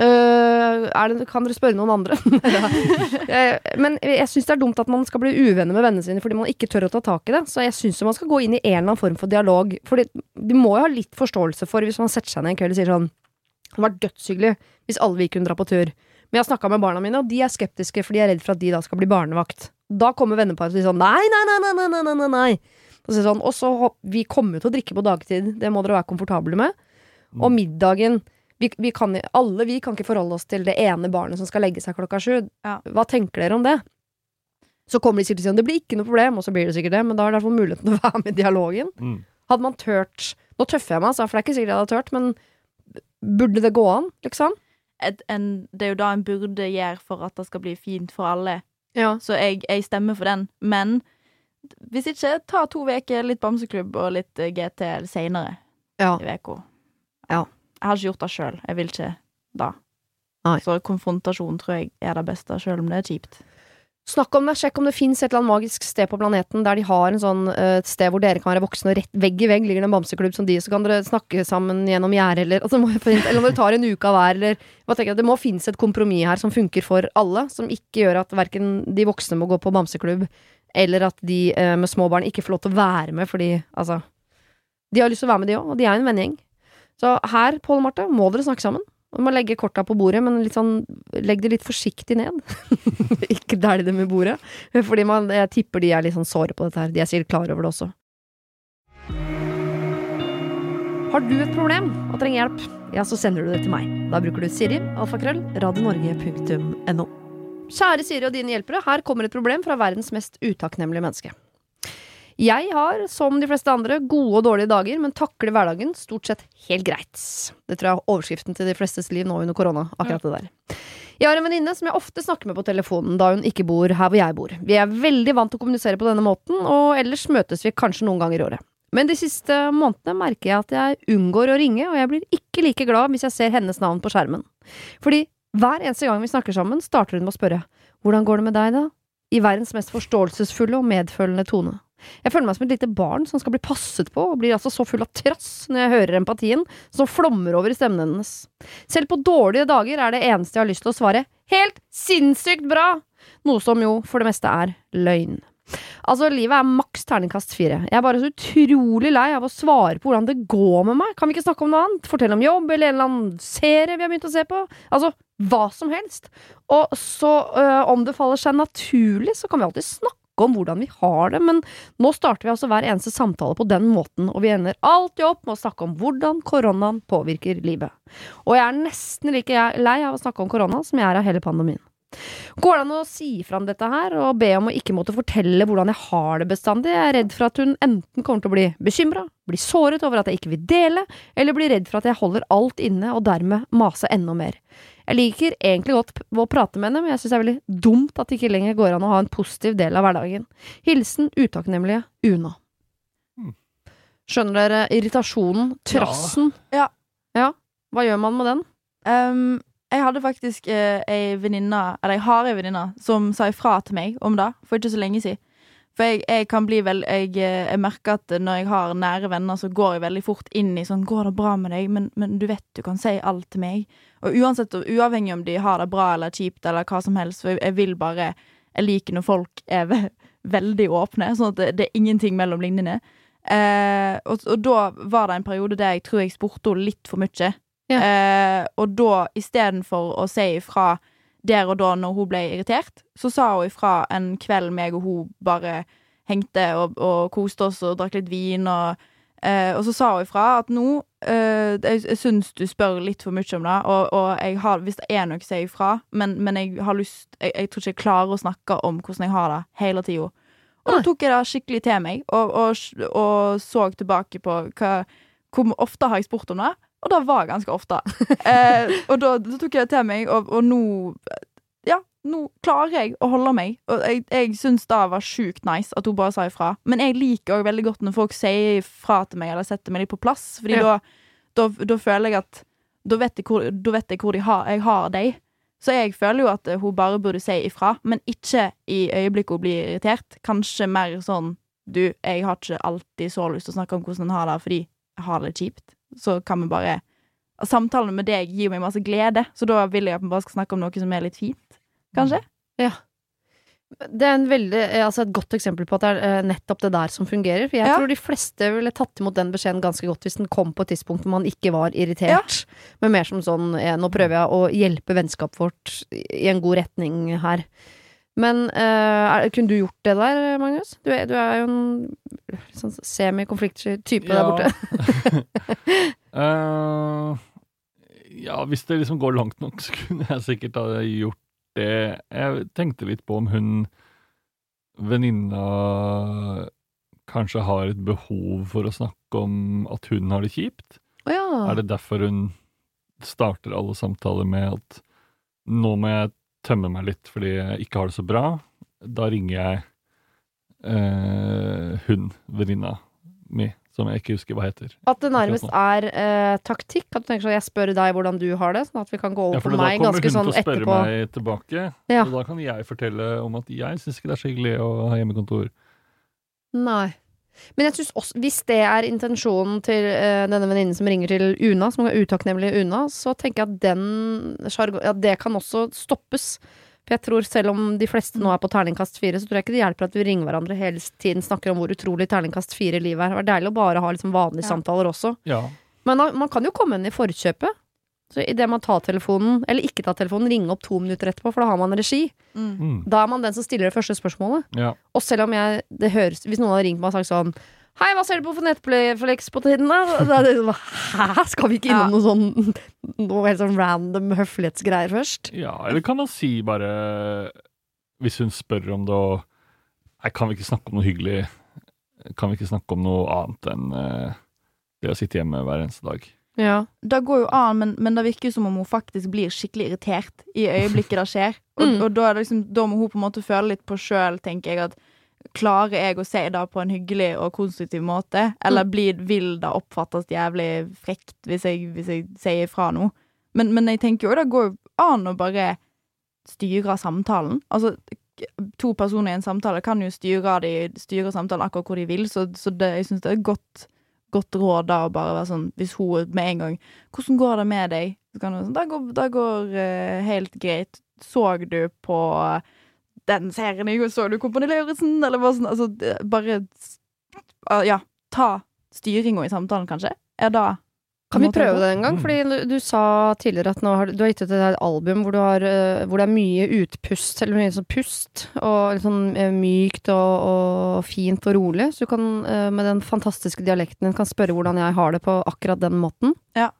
[SPEAKER 1] Eh, det, kan dere spørre noen andre? Eh, men jeg syns det er dumt at man skal bli uvenner med vennene sine fordi man ikke tør å ta tak i det. Så jeg syns man skal gå inn i en eller annen form for dialog. For vi må jo ha litt forståelse for, hvis man setter seg ned en kveld og sier sånn Det hadde vært dødshyggelig hvis alle vi kunne dra på tur. Men jeg har snakka med barna mine, og de er skeptiske, Fordi de er redd for at de da skal bli barnevakt. Da kommer venneparet og sier sånn nei, nei, nei, nei, nei, nei, nei, nei. Sånn, og så sånn, vi kommer jo til å drikke på dagtid, det må dere være komfortable med. Og mm. middagen vi, vi kan, Alle vi kan ikke forholde oss til det ene barnet som skal legge seg klokka sju.
[SPEAKER 2] Ja.
[SPEAKER 1] Hva tenker dere om det? Så kommer de sikkert til å si at det blir ikke noe problem, og så blir det sikkert det, men da er det i hvert fall muligheten til å være med i dialogen.
[SPEAKER 3] Mm.
[SPEAKER 1] Hadde man tørt Nå tøffer jeg meg, altså, for det er ikke sikkert jeg hadde tørt, men burde det gå an, liksom?
[SPEAKER 2] Et, en, det er jo da en burde gjøre for at det skal bli fint for alle.
[SPEAKER 1] Ja.
[SPEAKER 2] Så jeg, jeg stemmer for den. Men hvis ikke, ta to uker, litt bamseklubb og litt eh, GT seinere
[SPEAKER 1] Ja.
[SPEAKER 2] i uka.
[SPEAKER 1] Ja.
[SPEAKER 2] Jeg har ikke gjort det sjøl. Jeg vil ikke da.
[SPEAKER 1] Nei.
[SPEAKER 2] Så konfrontasjon tror jeg er det beste, sjøl om det er kjipt.
[SPEAKER 1] Snakk om det, sjekk om det fins et eller annet magisk sted på planeten der de har en sånn eh, et sted hvor dere kan være voksne, og rett vegg i vegg ligger det en bamseklubb som de, så kan dere snakke sammen gjennom gjerdet, eller, altså, eller om dere tar en uke av hver, eller hva tenker jeg, Det må finnes et kompromiss her som funker for alle, som ikke gjør at verken de voksne må gå på bamseklubb, eller at de eh, med små barn ikke får lov til å være med, fordi altså De har lyst til å være med, de òg, og de er en vennegjeng. Så her, Pål og Marte, må dere snakke sammen. Du må legge korta på bordet, men sånn, legg det litt forsiktig ned. ikke dælj dem i bordet. Fordi man, jeg tipper de er litt sånn såre på dette her. De er sikkert klar over det også. Har du et problem og trenger hjelp, ja, så sender du det til meg. Da bruker du Siri, alfakrøll, radionorge.no. Kjære Siri og dine hjelpere, her kommer et problem fra verdens mest utakknemlige menneske. Jeg har, som de fleste andre, gode og dårlige dager, men takler hverdagen stort sett helt greit. Det tror jeg er overskriften til de flestes liv nå under korona. akkurat det der. Jeg har en venninne som jeg ofte snakker med på telefonen, da hun ikke bor her hvor jeg bor. Vi er veldig vant til å kommunisere på denne måten, og ellers møtes vi kanskje noen ganger i året. Men de siste månedene merker jeg at jeg unngår å ringe, og jeg blir ikke like glad hvis jeg ser hennes navn på skjermen. Fordi hver eneste gang vi snakker sammen, starter hun med å spørre hvordan går det med deg, da? I verdens mest forståelsesfulle og medfølende tone. Jeg føler meg som et lite barn som skal bli passet på, og blir altså så full av trass når jeg hører empatien som flommer over i stemmen hennes. Selv på dårlige dager er det eneste jeg har lyst til å svare helt sinnssykt bra! Noe som jo for det meste er løgn. Altså, livet er maks terningkast fire. Jeg er bare så utrolig lei av å svare på hvordan det går med meg. Kan vi ikke snakke om noe annet? Fortelle om jobb, eller en eller annen serie vi har begynt å se på? Altså, hva som helst. Og så, øh, om det faller seg naturlig, så kan vi alltid snakke om hvordan vi har det, men nå starter vi altså hver eneste samtale på den måten, og vi ender alltid opp med å snakke om hvordan koronaen påvirker livet. Og jeg er nesten like lei av å snakke om korona som jeg er av hele pandemien. Går det an å si fra om dette her, og be om å ikke måtte fortelle hvordan jeg har det bestandig? Jeg er redd for at hun enten kommer til å bli bekymra, bli såret over at jeg ikke vil dele, eller bli redd for at jeg holder alt inne og dermed mase enda mer. Jeg liker egentlig godt å prate med henne, men jeg synes det er veldig dumt at det ikke lenger går an å ha en positiv del av hverdagen. Hilsen utakknemlige Una.
[SPEAKER 3] Mm.
[SPEAKER 1] Skjønner dere irritasjonen, trassen?
[SPEAKER 2] Ja.
[SPEAKER 1] Ja. Hva gjør man med den?
[SPEAKER 2] Um, jeg hadde faktisk uh, ei venninne, eller jeg har ei venninne, som sa ifra til meg om det for ikke så lenge siden. For jeg, jeg kan bli vel jeg, eh, jeg merker at når jeg har nære venner, så går jeg veldig fort inn i sånn 'Går det bra med deg?' Men, men du vet du kan si alt til meg. Og uansett, uavhengig om de har det bra eller kjipt eller hva som helst, for jeg, jeg vil bare Jeg liker når folk er ve veldig åpne, sånn at det, det er ingenting mellom linjene. Eh, og, og da var det en periode der jeg tror jeg spurte henne litt for mye.
[SPEAKER 1] Ja.
[SPEAKER 2] Eh, og da, istedenfor å si ifra der og da når hun ble irritert, så sa hun ifra en kveld meg og hun bare hengte og, og koste oss og drakk litt vin, og, eh, og så sa hun ifra at nå eh, Jeg, jeg syns du spør litt for mye om det, og, og jeg har, hvis det er noe, si ifra, men, men jeg har lyst jeg, jeg tror ikke jeg klarer å snakke om hvordan jeg har det, hele tida. Og da tok jeg det skikkelig til meg, og, og, og så tilbake på hva, hvor ofte har jeg spurt om det. Og det var ganske ofte. Eh, og da, da tok jeg til meg, og, og nå Ja, nå klarer jeg å holde meg. Og jeg, jeg syns det var sjukt nice at hun bare sa ifra. Men jeg liker òg veldig godt når folk sier ifra til meg, eller setter meg litt på plass. Fordi
[SPEAKER 1] Ja.
[SPEAKER 2] da, da, da føler jeg at Da vet jeg hvor, vet jeg, hvor de har, jeg har dem. Så jeg føler jo at hun bare burde si ifra, men ikke i øyeblikket hun blir irritert. Kanskje mer sånn Du, jeg har ikke alltid så lyst til å snakke om hvordan en har det, fordi jeg har det kjipt. Så kan vi bare Samtalen med deg gir meg masse glede, så da vil jeg at vi bare skal snakke om noe som er litt fint. Kanskje? Ja.
[SPEAKER 1] Det er en veldig, eh, altså et godt eksempel på at det er eh, nettopp det der som fungerer. For jeg
[SPEAKER 2] Ja.
[SPEAKER 1] tror de fleste ville tatt imot den beskjeden ganske godt hvis den kom på et tidspunkt hvor man ikke var irritert. Men mer som sånn eh, Nå prøver jeg å hjelpe vennskapet vårt i en god retning her. Men uh, er, kunne du gjort det der, Magnus? Du er, du er jo en sånn semi-konfliktsky type der borte.
[SPEAKER 3] uh, ja, hvis det liksom går langt nok, så kunne jeg sikkert ha gjort det. Jeg tenkte litt på om hun venninna kanskje har et behov for å snakke om at hun har det kjipt.
[SPEAKER 1] Oh, ja.
[SPEAKER 3] Er det derfor hun starter alle samtaler med at nå må jeg tømme meg litt fordi jeg ikke har det så bra? Da ringer jeg eh, hun, venninna mi, som jeg ikke husker hva heter.
[SPEAKER 1] At det nærmest er eh, taktikk? At du tenker sånn jeg spør deg hvordan du har det, sånn at vi kan gå over
[SPEAKER 3] Ja, for
[SPEAKER 1] på
[SPEAKER 3] da kommer hun
[SPEAKER 1] sånn
[SPEAKER 3] til å spørre meg tilbake,
[SPEAKER 1] Ja.
[SPEAKER 3] og da kan jeg fortelle om at jeg syns ikke det er så hyggelig å ha hjemmekontor.
[SPEAKER 1] Nei. Men jeg synes også, hvis det er intensjonen til uh, denne venninnen som ringer til Una, som er utakknemlig Una, så tenker jeg at den ja, det kan også stoppes. For jeg tror selv om de fleste nå er på terningkast fire, så tror jeg ikke det hjelper at vi ringer hverandre hele tiden snakker om hvor utrolig terningkast fire livet er. Det er deilig å bare ha liksom vanlige
[SPEAKER 2] Ja.
[SPEAKER 1] samtaler også.
[SPEAKER 3] Ja.
[SPEAKER 1] Men da, man kan jo komme inn i forkjøpet. Så idet man tar telefonen, eller ikke tar telefonen, ringe opp to minutter etterpå, for da har man regi.
[SPEAKER 2] Mm.
[SPEAKER 1] Da er man den som stiller det første spørsmålet.
[SPEAKER 3] ja.
[SPEAKER 1] Og selv om jeg det høres, Hvis noen hadde ringt meg og sagt sånn Hei, hva ser du på for Netflix på tiden, da? Da er det sånn, Hæ? Skal vi ikke innom
[SPEAKER 2] Ja.
[SPEAKER 1] noe sånn Noe helt sånn random høflighetsgreier først?
[SPEAKER 3] ja, eller kan man si bare Hvis hun spør om det og Nei, kan vi ikke snakke om noe hyggelig? kan vi ikke snakke om noe annet enn uh, det å sitte hjemme hver eneste dag.
[SPEAKER 1] Ja.
[SPEAKER 2] Det går jo an, men, men det virker jo som om hun faktisk blir skikkelig irritert i øyeblikket det skjer. Og,
[SPEAKER 1] Mm.
[SPEAKER 2] og da, er det liksom, da må hun på en måte føle litt på sjøl, tenker jeg, at klarer jeg å si det på en hyggelig og konstruktiv måte, eller blir, vil det oppfattes jævlig frekt hvis jeg, hvis jeg sier ifra noe? Men, men jeg tenker jo det går jo an å bare styre samtalen. Altså, to personer i en samtale kan jo styre, de, styre samtalen akkurat hvor de vil, så, så det, jeg syns det er godt, godt råd da å bare være sånn Hvis hun med en gang 'Hvordan går det med deg?' Så kan hun sånn 'Det går, det går uh, helt greit. Så du på den serien i går? Så du Kompani Lauritzen?' Eller bare sånn Altså, bare uh, Ja. Ta styringa i samtalen, kanskje. Er det
[SPEAKER 1] Kan vi prøve det en gang?
[SPEAKER 3] Mm.
[SPEAKER 1] Fordi du, du sa tidligere at har, du har gitt ut et album hvor, du har, eh, hvor det er mye utpust, eller mye sånn pust, og litt sånn eh, mykt og, og fint og rolig. Så du kan eh, med den fantastiske dialekten din kan spørre hvordan jeg har det på akkurat den måten. Ja.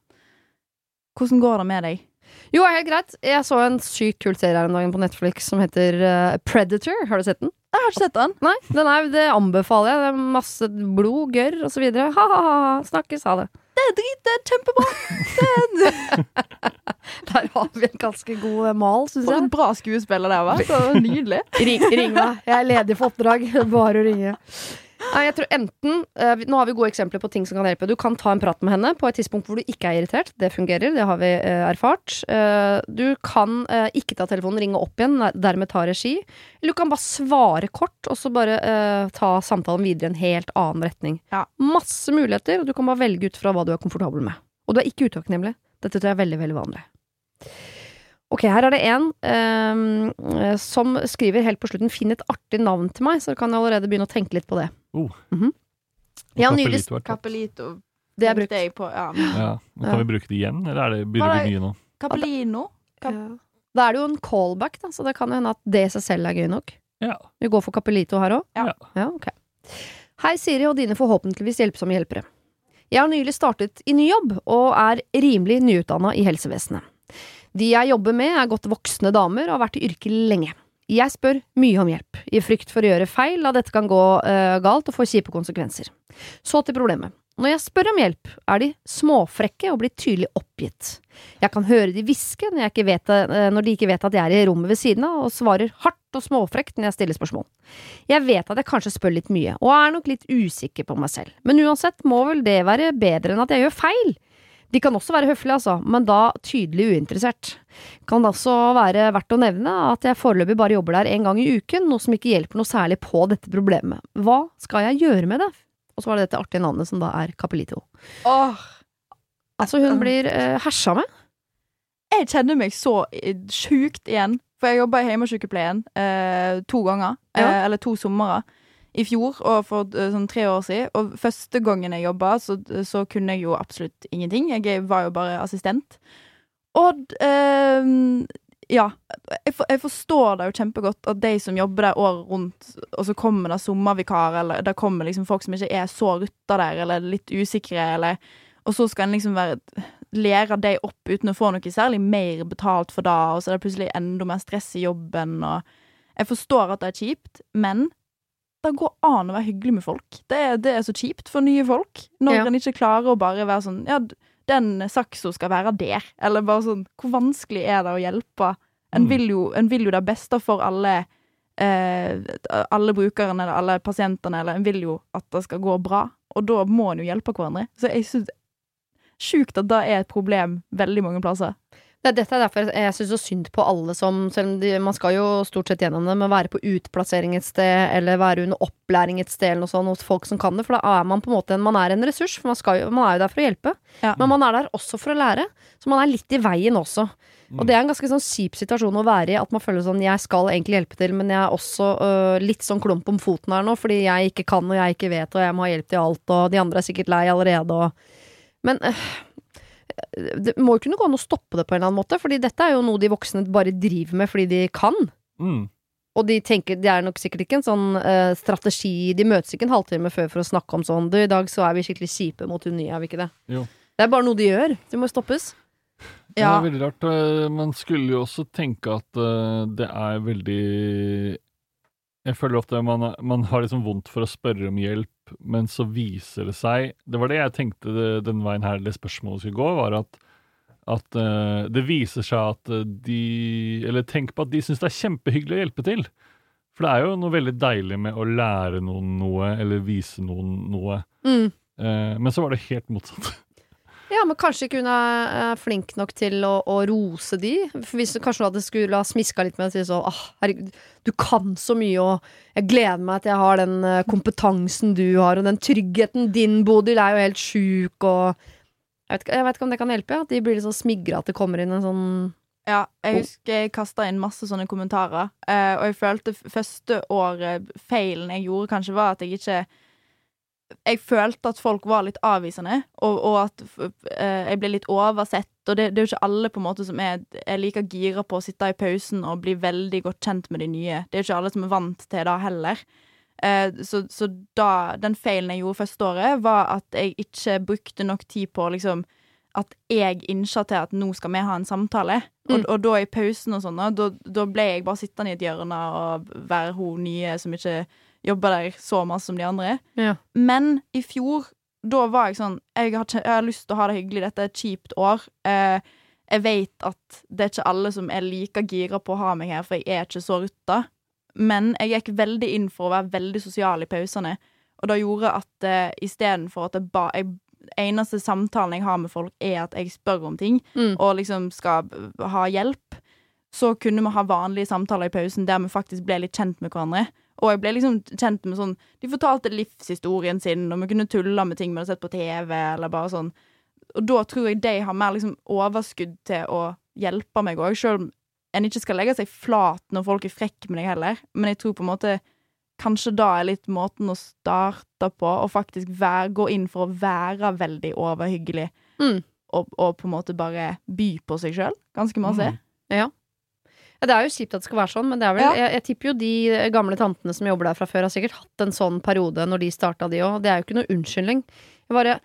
[SPEAKER 2] Hvordan går det med deg?
[SPEAKER 1] Jo, helt greit. Jeg så en sykt kul serie her en dag på Netflix som heter Predator. Har du sett den?
[SPEAKER 2] Jeg har ikke sett den.
[SPEAKER 1] Nei, den er, det anbefaler jeg. Det er masse blod, gørr videre. Ha-ha-ha. Snakkes, ha det.
[SPEAKER 2] Det er drit, det er kjempebra.
[SPEAKER 1] Der har vi en ganske god eh, mal, syns
[SPEAKER 2] For
[SPEAKER 1] jeg.
[SPEAKER 2] en bra skuespiller det var. Så nydelig.
[SPEAKER 1] Ring, ring meg. Jeg er ledig for oppdrag. Bare å ringe. Jeg tror enten eh, Nå har vi gode eksempler på ting som kan hjelpe. Du kan ta en prat med henne på et tidspunkt hvor du ikke er irritert. Det fungerer, det har vi eh, erfart. Eh, du kan ikke ta telefonen, ringe opp igjen, dermed ta regi. Eller du kan bare svare kort, og så bare ta samtalen videre i en helt annen retning.
[SPEAKER 2] Ja.
[SPEAKER 1] Masse muligheter, og du kan bare velge ut fra hva du er komfortabel med. Og du er ikke utakknemlig. Dette tror jeg er veldig, veldig vanlig. Ok, her er det en eh, som skriver helt på slutten 'Finn et artig navn til meg', så kan jeg allerede begynne å tenke litt på det.
[SPEAKER 3] Oh.
[SPEAKER 1] Mm -hmm. Ja, nylig.
[SPEAKER 3] Capellito.
[SPEAKER 1] Det er brukt.
[SPEAKER 2] Jeg på, ja.
[SPEAKER 3] Ja. Men
[SPEAKER 1] Ja.
[SPEAKER 3] Kan vi bruke det igjen, eller er det, begynner det å bli mye nå?
[SPEAKER 2] Capellino. Cap
[SPEAKER 1] Ja. Da er det jo en callback, da, så det kan jo hende at det i seg selv er gøy nok.
[SPEAKER 3] Ja.
[SPEAKER 1] Vi går for Capellito her òg?
[SPEAKER 2] Ja.
[SPEAKER 1] ja. okay. Hei, Siri og dine forhåpentligvis hjelpsomme hjelpere. Jeg har nylig startet i ny jobb, og er rimelig nyutdanna i helsevesenet. De jeg jobber med, er godt voksne damer og har vært i yrket lenge. Jeg spør mye om hjelp, i frykt for å gjøre feil, da dette kan gå uh, galt og få kjipe konsekvenser. Så til problemet. Når jeg spør om hjelp, er de småfrekke og blir tydelig oppgitt. Jeg kan høre de hviske når, eh, når de ikke vet at jeg er i rommet ved siden av, og svarer hardt og småfrekt når jeg stiller spørsmål. Jeg vet at jeg kanskje spør litt mye, og er nok litt usikker på meg selv, men uansett må vel det være bedre enn at jeg gjør feil. De kan også være høflige, altså, men da tydelig uinteressert. Kan det også være verdt å nevne at jeg foreløpig bare jobber der en gang i uken, noe som ikke hjelper noe særlig på dette problemet. Hva skal jeg gjøre med det? Og så var det dette artige navnet som da er Capelito.
[SPEAKER 2] Åh,
[SPEAKER 1] Altså, hun blir eh, hersa med.
[SPEAKER 2] jeg kjenner meg så eh, sjukt igjen. For jeg jobba i hjemmesykepleien eh, to ganger.
[SPEAKER 1] Ja.
[SPEAKER 2] Eh, eller to somre. I fjor og for eh, sånn tre år siden. Og første gangen jeg jobba, så, så kunne jeg jo absolutt ingenting. Jeg var jo bare assistent. Og eh, ja. Jeg, for, jeg forstår det jo kjempegodt at de som jobber der året rundt, og så kommer det sommervikar, eller det kommer liksom folk som ikke er så rutta der, eller litt usikre, eller Og så skal en liksom være lære de opp uten å få noe særlig mer betalt for det, og så er det plutselig enda mer stress i jobben, og Jeg forstår at det er kjipt, men det går an å være hyggelig med folk. Det er, det er så kjipt for nye folk, når
[SPEAKER 1] Ja.
[SPEAKER 2] en ikke klarer å bare være sånn Ja, den saksa skal være der. Eller bare sånn Hvor vanskelig er det å hjelpe? En
[SPEAKER 3] Mm.
[SPEAKER 2] vil jo, en vil jo det beste for alle eh, alle brukerne eller alle pasientene, eller en vil jo at det skal gå bra. Og da må en jo hjelpe hverandre. Så jeg syns Sjukt at det er et problem veldig mange plasser.
[SPEAKER 1] Det dette er derfor jeg- syns så synd på alle som Selv om de, man skal jo stort sett gjennom det, men være på utplassering et sted, eller være under opplæring et sted, eller noe sånt, hos folk som kan det. For da er man på en måte man er en ressurs, for man, skal man er jo der for å hjelpe.
[SPEAKER 2] Ja.
[SPEAKER 1] Men man er der også for å lære, så man er litt i veien også. Og det er en ganske sånn kjip situasjon å være i, at man føler sånn jeg skal egentlig hjelpe til, men jeg er også øh, litt sånn klump om foten her nå, fordi jeg ikke kan og jeg ikke vet, og jeg må ha hjelp til alt, og de andre er sikkert lei allerede, og Men øh, det må jo kunne gå an å stoppe det på en eller annen måte, fordi dette er jo noe de voksne bare driver med fordi de kan.
[SPEAKER 3] Mm.
[SPEAKER 1] Og de tenker, det er nok sikkert ikke en sånn uh, strategi De møtes ikke en halvtime før for å snakke om sånn Du, i dag så er vi skikkelig kjipe mot hun nye, er vi ikke det?
[SPEAKER 3] Jo.
[SPEAKER 1] Det er bare noe de gjør. Det må stoppes.
[SPEAKER 3] Det er veldig rart. eh, Man skulle jo også tenke at uh, det er veldig Jeg føler ofte man, man har liksom vondt for å spørre om hjelp, men så viser det seg Det var det jeg tenkte det, den veien her det spørsmålet skulle gå, var at, at uh, det viser seg at eh, de Eller tenk på at de syns det er kjempehyggelig å hjelpe til. For det er jo noe veldig deilig med å lære noen noe, eller vise noen noe.
[SPEAKER 1] Mm.
[SPEAKER 3] Uh, men så var det helt motsatt.
[SPEAKER 1] Ja, men kanskje ikke hun er flink nok til å, å rose de. For hvis Kanskje hun hadde skulle ha smiska litt med og si sånn ah, herregud, du kan så mye, og jeg gleder meg til jeg har den eh, kompetansen du har, og den tryggheten din, Bodil, er jo helt sjuk, og jeg vet, jeg vet ikke om det kan hjelpe, at de blir litt sånn smigra at det kommer inn en sånn
[SPEAKER 2] Ja, jeg husker jeg kasta inn masse sånne kommentarer, eh, og jeg følte første året feilen jeg gjorde, kanskje var at jeg ikke Jeg følte at folk var litt avvisende, og, og at eh, jeg ble litt oversett. Og det, det er jo ikke alle på en måte som er, er like gira på å sitte i pausen og bli veldig godt kjent med de nye. Det er jo ikke alle som er vant til det heller. Eh, så, så da, den feilen jeg gjorde første året, var at jeg ikke brukte nok tid på liksom at jeg innsa til at nå skal vi ha en samtale. Og,
[SPEAKER 1] Mm.
[SPEAKER 2] og da i pausen og sånn, da- da ble jeg bare sittende i et hjørne og være hun nye som ikke jobber der så masse som de andre.
[SPEAKER 1] Ja.
[SPEAKER 2] Men i fjor, da var jeg sånn Jeg har, jeg har lyst til å ha det hyggelig, dette er et kjipt år. Eh, jeg vet at det er ikke alle som er like gira på å ha meg her, for jeg er ikke så rutta. Men jeg gikk veldig inn for å være veldig sosial i pausene. Og det gjorde at eh, istedenfor at jeg, ba, jeg, eneste samtalen jeg har med folk, er at jeg spør om ting,
[SPEAKER 1] Mm.
[SPEAKER 2] og liksom skal ha hjelp, så kunne vi ha vanlige samtaler i pausen der vi faktisk ble litt kjent med hverandre. Og jeg ble liksom kjent med sånn De fortalte livshistorien sin, og vi kunne tulle med ting vi hadde sett på TV, eller bare sånn. Og da tror jeg de har mer liksom overskudd til å hjelpe meg òg, sjøl om en ikke skal legge seg flat når folk er frekke med deg heller. Men jeg tror på en måte Kanskje da er litt måten å starte på, og faktisk være, gå inn for å være veldig overhyggelig.
[SPEAKER 1] Mm.
[SPEAKER 2] Og, og på en måte bare by på seg sjøl. Ganske masse.
[SPEAKER 3] Mm.
[SPEAKER 1] Ja. Ja, Det er jo kjipt at det skal være sånn, men det er vel,
[SPEAKER 2] Ja.
[SPEAKER 1] jeg, jeg tipper jo de gamle tantene som jobber der fra før, har sikkert hatt en sånn periode når de starta, de òg. Det er jo ikke noe unnskyldning. Jeg bare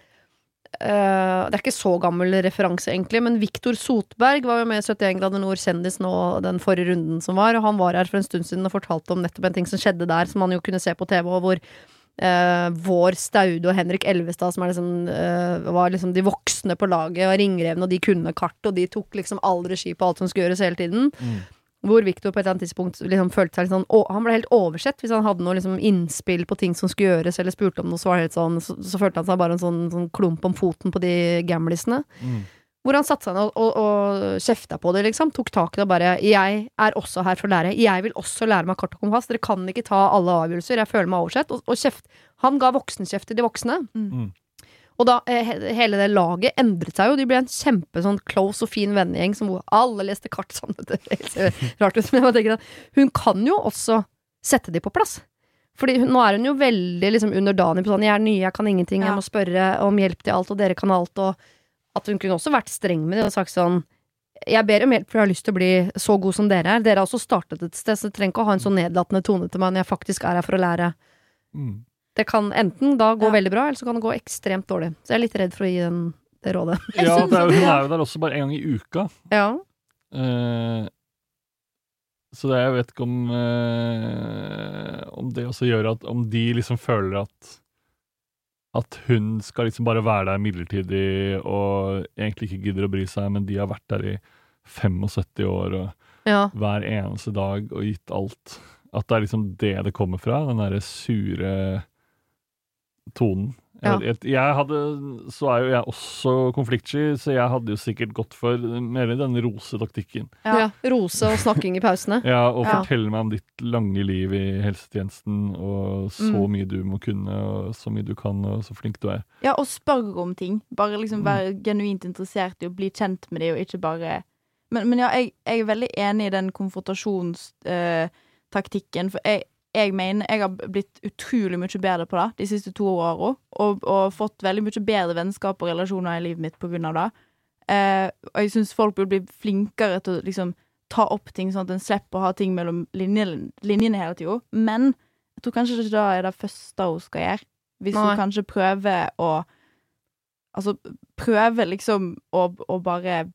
[SPEAKER 1] Uh, Det er ikke så gammel referanse, egentlig, men Viktor Sotberg var jo med i 71 grader nord kjendis nå den forrige runden som var, og han var her for en stund siden og fortalte om nettopp en ting som skjedde der, som man jo kunne se på TV, og hvor uh, vår Staude og Henrik Elvestad, som er liksom, uh, var liksom de voksne på laget, og ringrevne, og de kunne kart, og de tok liksom all regi på alt som skulle gjøres hele tiden.
[SPEAKER 3] Mm.
[SPEAKER 1] Hvor Victor på et eller annet tidspunkt liksom følte seg litt sånn å, Han ble helt oversett hvis han hadde noe liksom innspill på ting som skulle gjøres, eller spurte om noe, så var det helt sånn Så, så følte han seg bare en sånn, sånn klump om foten på de gamlisene.
[SPEAKER 3] Mm.
[SPEAKER 1] Hvor han satte seg ned og, og, og kjefta på det, liksom. Tok tak i det og bare 'Jeg er også her for å lære. Jeg vil også lære meg kart og kompass. Dere kan ikke ta alle avgjørelser. Jeg føler meg oversett.' Og, og kjeft. Han ga voksenkjeft til de voksne.
[SPEAKER 3] Mm.
[SPEAKER 1] Og da eh, hele det laget endret seg jo. De ble en kjempe sånn close og fin vennegjeng som alle leste kart sammen. Det ser rart ut, men jeg tenker at hun kan jo også sette de på plass. Fordi hun, nå er hun jo veldig liksom underdanig på sånn 'jeg er ny, jeg kan ingenting, jeg må spørre om hjelp til alt, og dere kan alt', og at hun kunne også vært streng med det og sagt sånn 'jeg ber om hjelp, for jeg har lyst til å bli så god som dere er'. Dere har også startet et sted, så dere trenger ikke å ha en så nedlatende tone til meg når jeg faktisk er her for å lære.
[SPEAKER 3] Mm.
[SPEAKER 1] Det kan enten da gå
[SPEAKER 2] Ja.
[SPEAKER 1] veldig bra, eller så kan det gå ekstremt dårlig. Så jeg er litt redd for å gi den, det rådet.
[SPEAKER 3] Ja, det er, hun er jo der også bare en gang i uka.
[SPEAKER 1] Ja.
[SPEAKER 3] Eh, så det, jeg vet ikke om eh, Om det også gjør at Om de liksom føler at At hun skal liksom bare være der midlertidig og egentlig ikke gidder å bry seg, men de har vært der i 75 år og
[SPEAKER 1] ja.
[SPEAKER 3] hver eneste dag og gitt alt. At det er liksom det det kommer fra, den derre sure tonen.
[SPEAKER 1] Ja.
[SPEAKER 3] Jeg, jeg, hadde, så er jo jeg også konfliktsky, så jeg hadde jo sikkert gått for mer den rosetaktikken.
[SPEAKER 1] Ja.
[SPEAKER 2] Ja.
[SPEAKER 1] Rose og snakking i pausene.
[SPEAKER 3] Ja, og
[SPEAKER 2] Ja.
[SPEAKER 3] fortelle meg om ditt lange liv i helsetjenesten, og så
[SPEAKER 2] Mm.
[SPEAKER 3] mye du må kunne, og så mye du kan, og så flink du er.
[SPEAKER 2] Ja, og spør om ting. Bare liksom
[SPEAKER 3] Mm.
[SPEAKER 2] være genuint interessert i å bli kjent med dem, og ikke bare Men, men ja, jeg, jeg er veldig enig i den konfrontasjonstaktikken, for jeg, jeg mener jeg har blitt utrolig mye bedre på det de siste to åra, og, og fått veldig mye bedre vennskap og relasjoner i livet mitt på grunn av det. Eh, og jeg syns folk burde bli flinkere til å liksom ta opp ting, sånn at en slipper å ha ting mellom linjene, linjene hele tida. Men jeg tror kanskje ikke det er det første hun skal gjøre. Hvis
[SPEAKER 1] Nei.
[SPEAKER 2] hun kanskje prøver å Altså prøver liksom å, å bare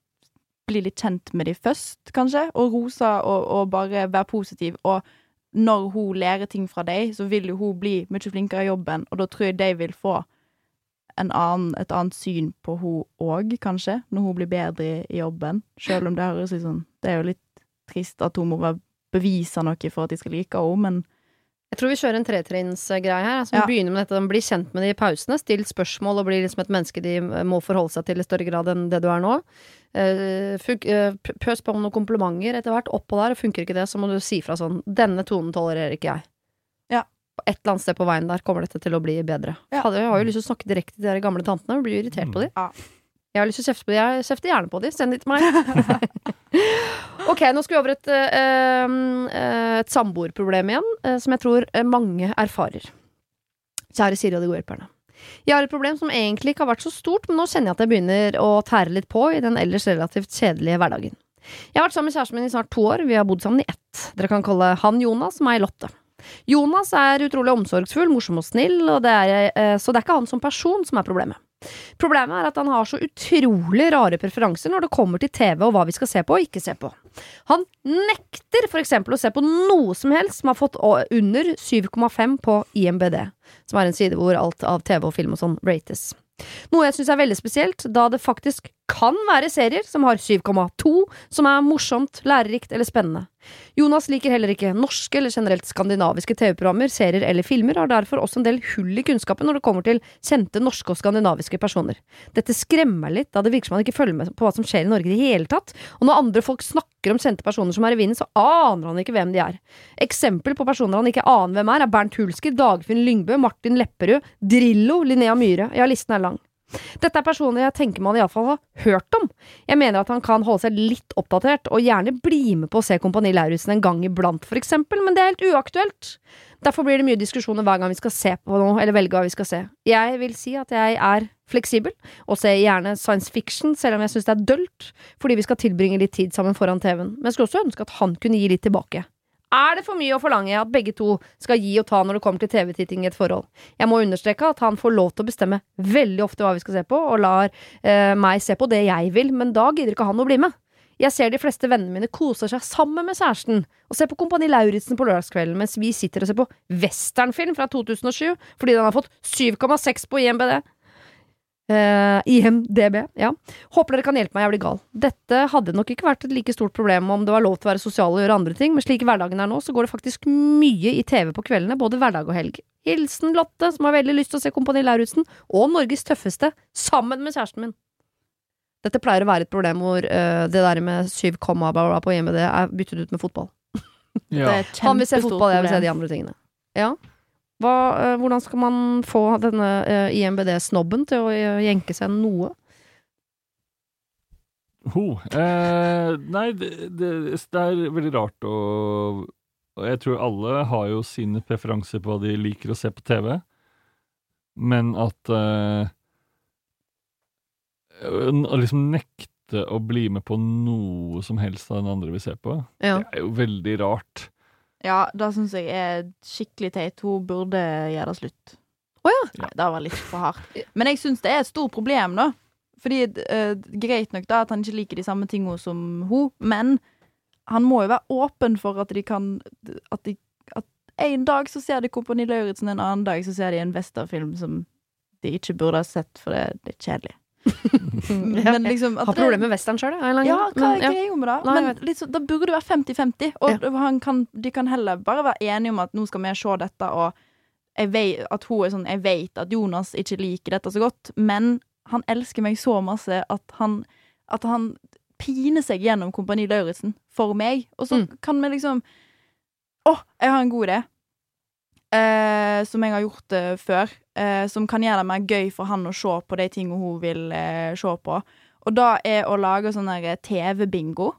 [SPEAKER 2] bli litt kjent med de først, kanskje, og rose og, og bare være positiv. Og når hun lærer ting fra deg, så vil jo hun bli mye flinkere i jobben, og da tror jeg de vil få en annen, et annet syn på hun òg, kanskje, når hun blir bedre i, i jobben. Selv om det høres litt sånn Det er jo litt trist at hun må bevise noe for at de skal like henne, men
[SPEAKER 1] Jeg tror vi kjører en tretrinnsgreie her. Altså,
[SPEAKER 2] Ja.
[SPEAKER 1] Begynner med dette, Bli kjent med de i pausene, still spørsmål og bli liksom et menneske de må forholde seg til i større grad enn det du er nå. Uh, eh, pøs på med noen komplimenter etter hvert, oppå der, og funker ikke det, så må du si fra sånn 'Denne tonen tolererer ikke jeg'.
[SPEAKER 2] Ja.
[SPEAKER 1] Et eller annet sted på veien der kommer dette til å bli bedre.
[SPEAKER 2] Ja.
[SPEAKER 1] Jeg har jo lyst til å snakke direkte til de gamle tantene, blir irritert på de.
[SPEAKER 2] Ja.
[SPEAKER 1] Jeg har lyst til å kjefte på de, jeg kjefter gjerne på de, send de til meg. ok, nå skal vi over et, eh, eh, et samboerproblem igjen, eh, som jeg tror mange erfarer. Kjære Siri og de gode hjelperne. Jeg har et problem som egentlig ikke har vært så stort, men nå kjenner jeg at jeg begynner å tære litt på i den ellers relativt kjedelige hverdagen. Jeg har vært sammen med kjæresten min i snart to år, vi har bodd sammen i ett. Dere kan kalle han Jonas, meg Lotte. Jonas er utrolig omsorgsfull, morsom og snill, og det er, så det er ikke han som person som er problemet. Problemet er at han har så utrolig rare preferanser når det kommer til TV og hva vi skal se på og ikke se på. Han nekter eksempel å se på noe som helst som har fått under 7,5 på IMBD, som er en side hvor alt av TV og film og sånn rates. Noe jeg syns er veldig spesielt, da det faktisk kan være serier som har 7,2, som er morsomt, lærerikt eller spennende. Jonas liker heller ikke norske eller generelt skandinaviske TV-programmer, serier eller filmer, og har derfor også en del hull i kunnskapen når det kommer til kjente norske og skandinaviske personer. Dette skremmer litt, da det virker som han ikke følger med på hva som skjer i Norge i det hele tatt, og når andre folk snakker om kjente personer som er i vinden, så aner han ikke hvem de er. Eksempel på personer han ikke aner hvem er, er Bernt Hulsker, Dagfinn Lyngbø, Martin Lepperød, Drillo, Linnea Myhre. Ja, listen er lang. Dette er personer jeg tenker man iallfall har hørt om. Jeg mener at han kan holde seg litt oppdatert, og gjerne bli med på å se Kompani Lauritzen en gang iblant, for eksempel, men det er helt uaktuelt. Derfor blir det mye diskusjoner hver gang vi skal se på noe, eller velge hva vi skal se. Jeg vil si at jeg er fleksibel, og ser gjerne science fiction, selv om jeg syns det er dølt, fordi vi skal tilbringe litt tid sammen foran TV-en. Men jeg skulle også ønske at han kunne gi litt tilbake. Er det for mye å forlange at begge to skal gi og ta når det kommer til TV-titting i et forhold? Jeg må understreke at han får lov til å bestemme veldig ofte hva vi skal se på, og lar eh, meg se på det jeg vil, men da gidder ikke han å bli med. Jeg ser de fleste vennene mine koser seg sammen med kjæresten og ser på Kompani Lauritzen på lørdagskvelden, mens vi sitter og ser på westernfilm fra 2007 fordi den har fått 7,6 på IMBD. Eh, IMDb, ja. Håper dere kan hjelpe meg, jeg blir gal. Dette hadde nok ikke vært et like stort problem om det var lov til å være sosial og gjøre andre ting, men slik hverdagen er nå, så går det faktisk mye i TV på kveldene, både hverdag og helg. Hilsen Lotte, som har veldig lyst til å se Kompani Lauritzen, og Norges tøffeste, sammen med kjæresten min. Dette pleier å være et problem hvor uh, det der med 7, bla bla bla på IMD er byttet ut med fotball.
[SPEAKER 2] det
[SPEAKER 3] Ja.
[SPEAKER 1] Han vil se fotball, jeg vil se de andre tingene. Ja. Hva, eh, hvordan skal man få denne eh, IMBD-snobben til å eh, jenke seg noe?
[SPEAKER 3] Ho. Eh, nei, det, det, det er veldig rart å og Jeg tror alle har jo sine preferanser på hva de liker å se på TV, men at eh, Å liksom nekte å bli med på noe som helst av den andre vil se på,
[SPEAKER 1] Ja.
[SPEAKER 3] det er jo veldig rart.
[SPEAKER 2] Ja, det syns jeg er skikkelig teit. Hun burde gjøre det slutt.
[SPEAKER 1] Å ja.
[SPEAKER 2] Nei, det var litt for hardt. Men jeg syns det er et stort problem, da. Fordi uh, Greit nok da at han ikke liker de samme tingene som hun, men han må jo være åpen for at de kan At, de, at en dag så ser de Kompani Lauritzen, en annen dag så ser de en westernfilm som de ikke burde ha sett, for det, det er kjedelig. Men liksom at
[SPEAKER 1] Har problemer med western sjøl, jeg.
[SPEAKER 2] ja, hva er
[SPEAKER 1] ja.
[SPEAKER 2] greia med det?
[SPEAKER 1] Nei,
[SPEAKER 2] Men liksom, da burde det være 50-50. Og han kan, de kan heller bare være enige om at nå skal vi se dette, og jeg vet, at hun er sånn Jeg vet at Jonas ikke liker dette så godt, men han elsker meg så masse at han, at han piner seg gjennom Kompani Lauritzen for meg. Og så
[SPEAKER 1] Mm.
[SPEAKER 2] kan vi liksom Å, jeg har en god idé. Eh, som jeg har gjort eh, før. Eh, som kan gjøre det mer gøy for han å se på de tingene hun vil eh, se på. Og da er å lage sånn der TV-bingo.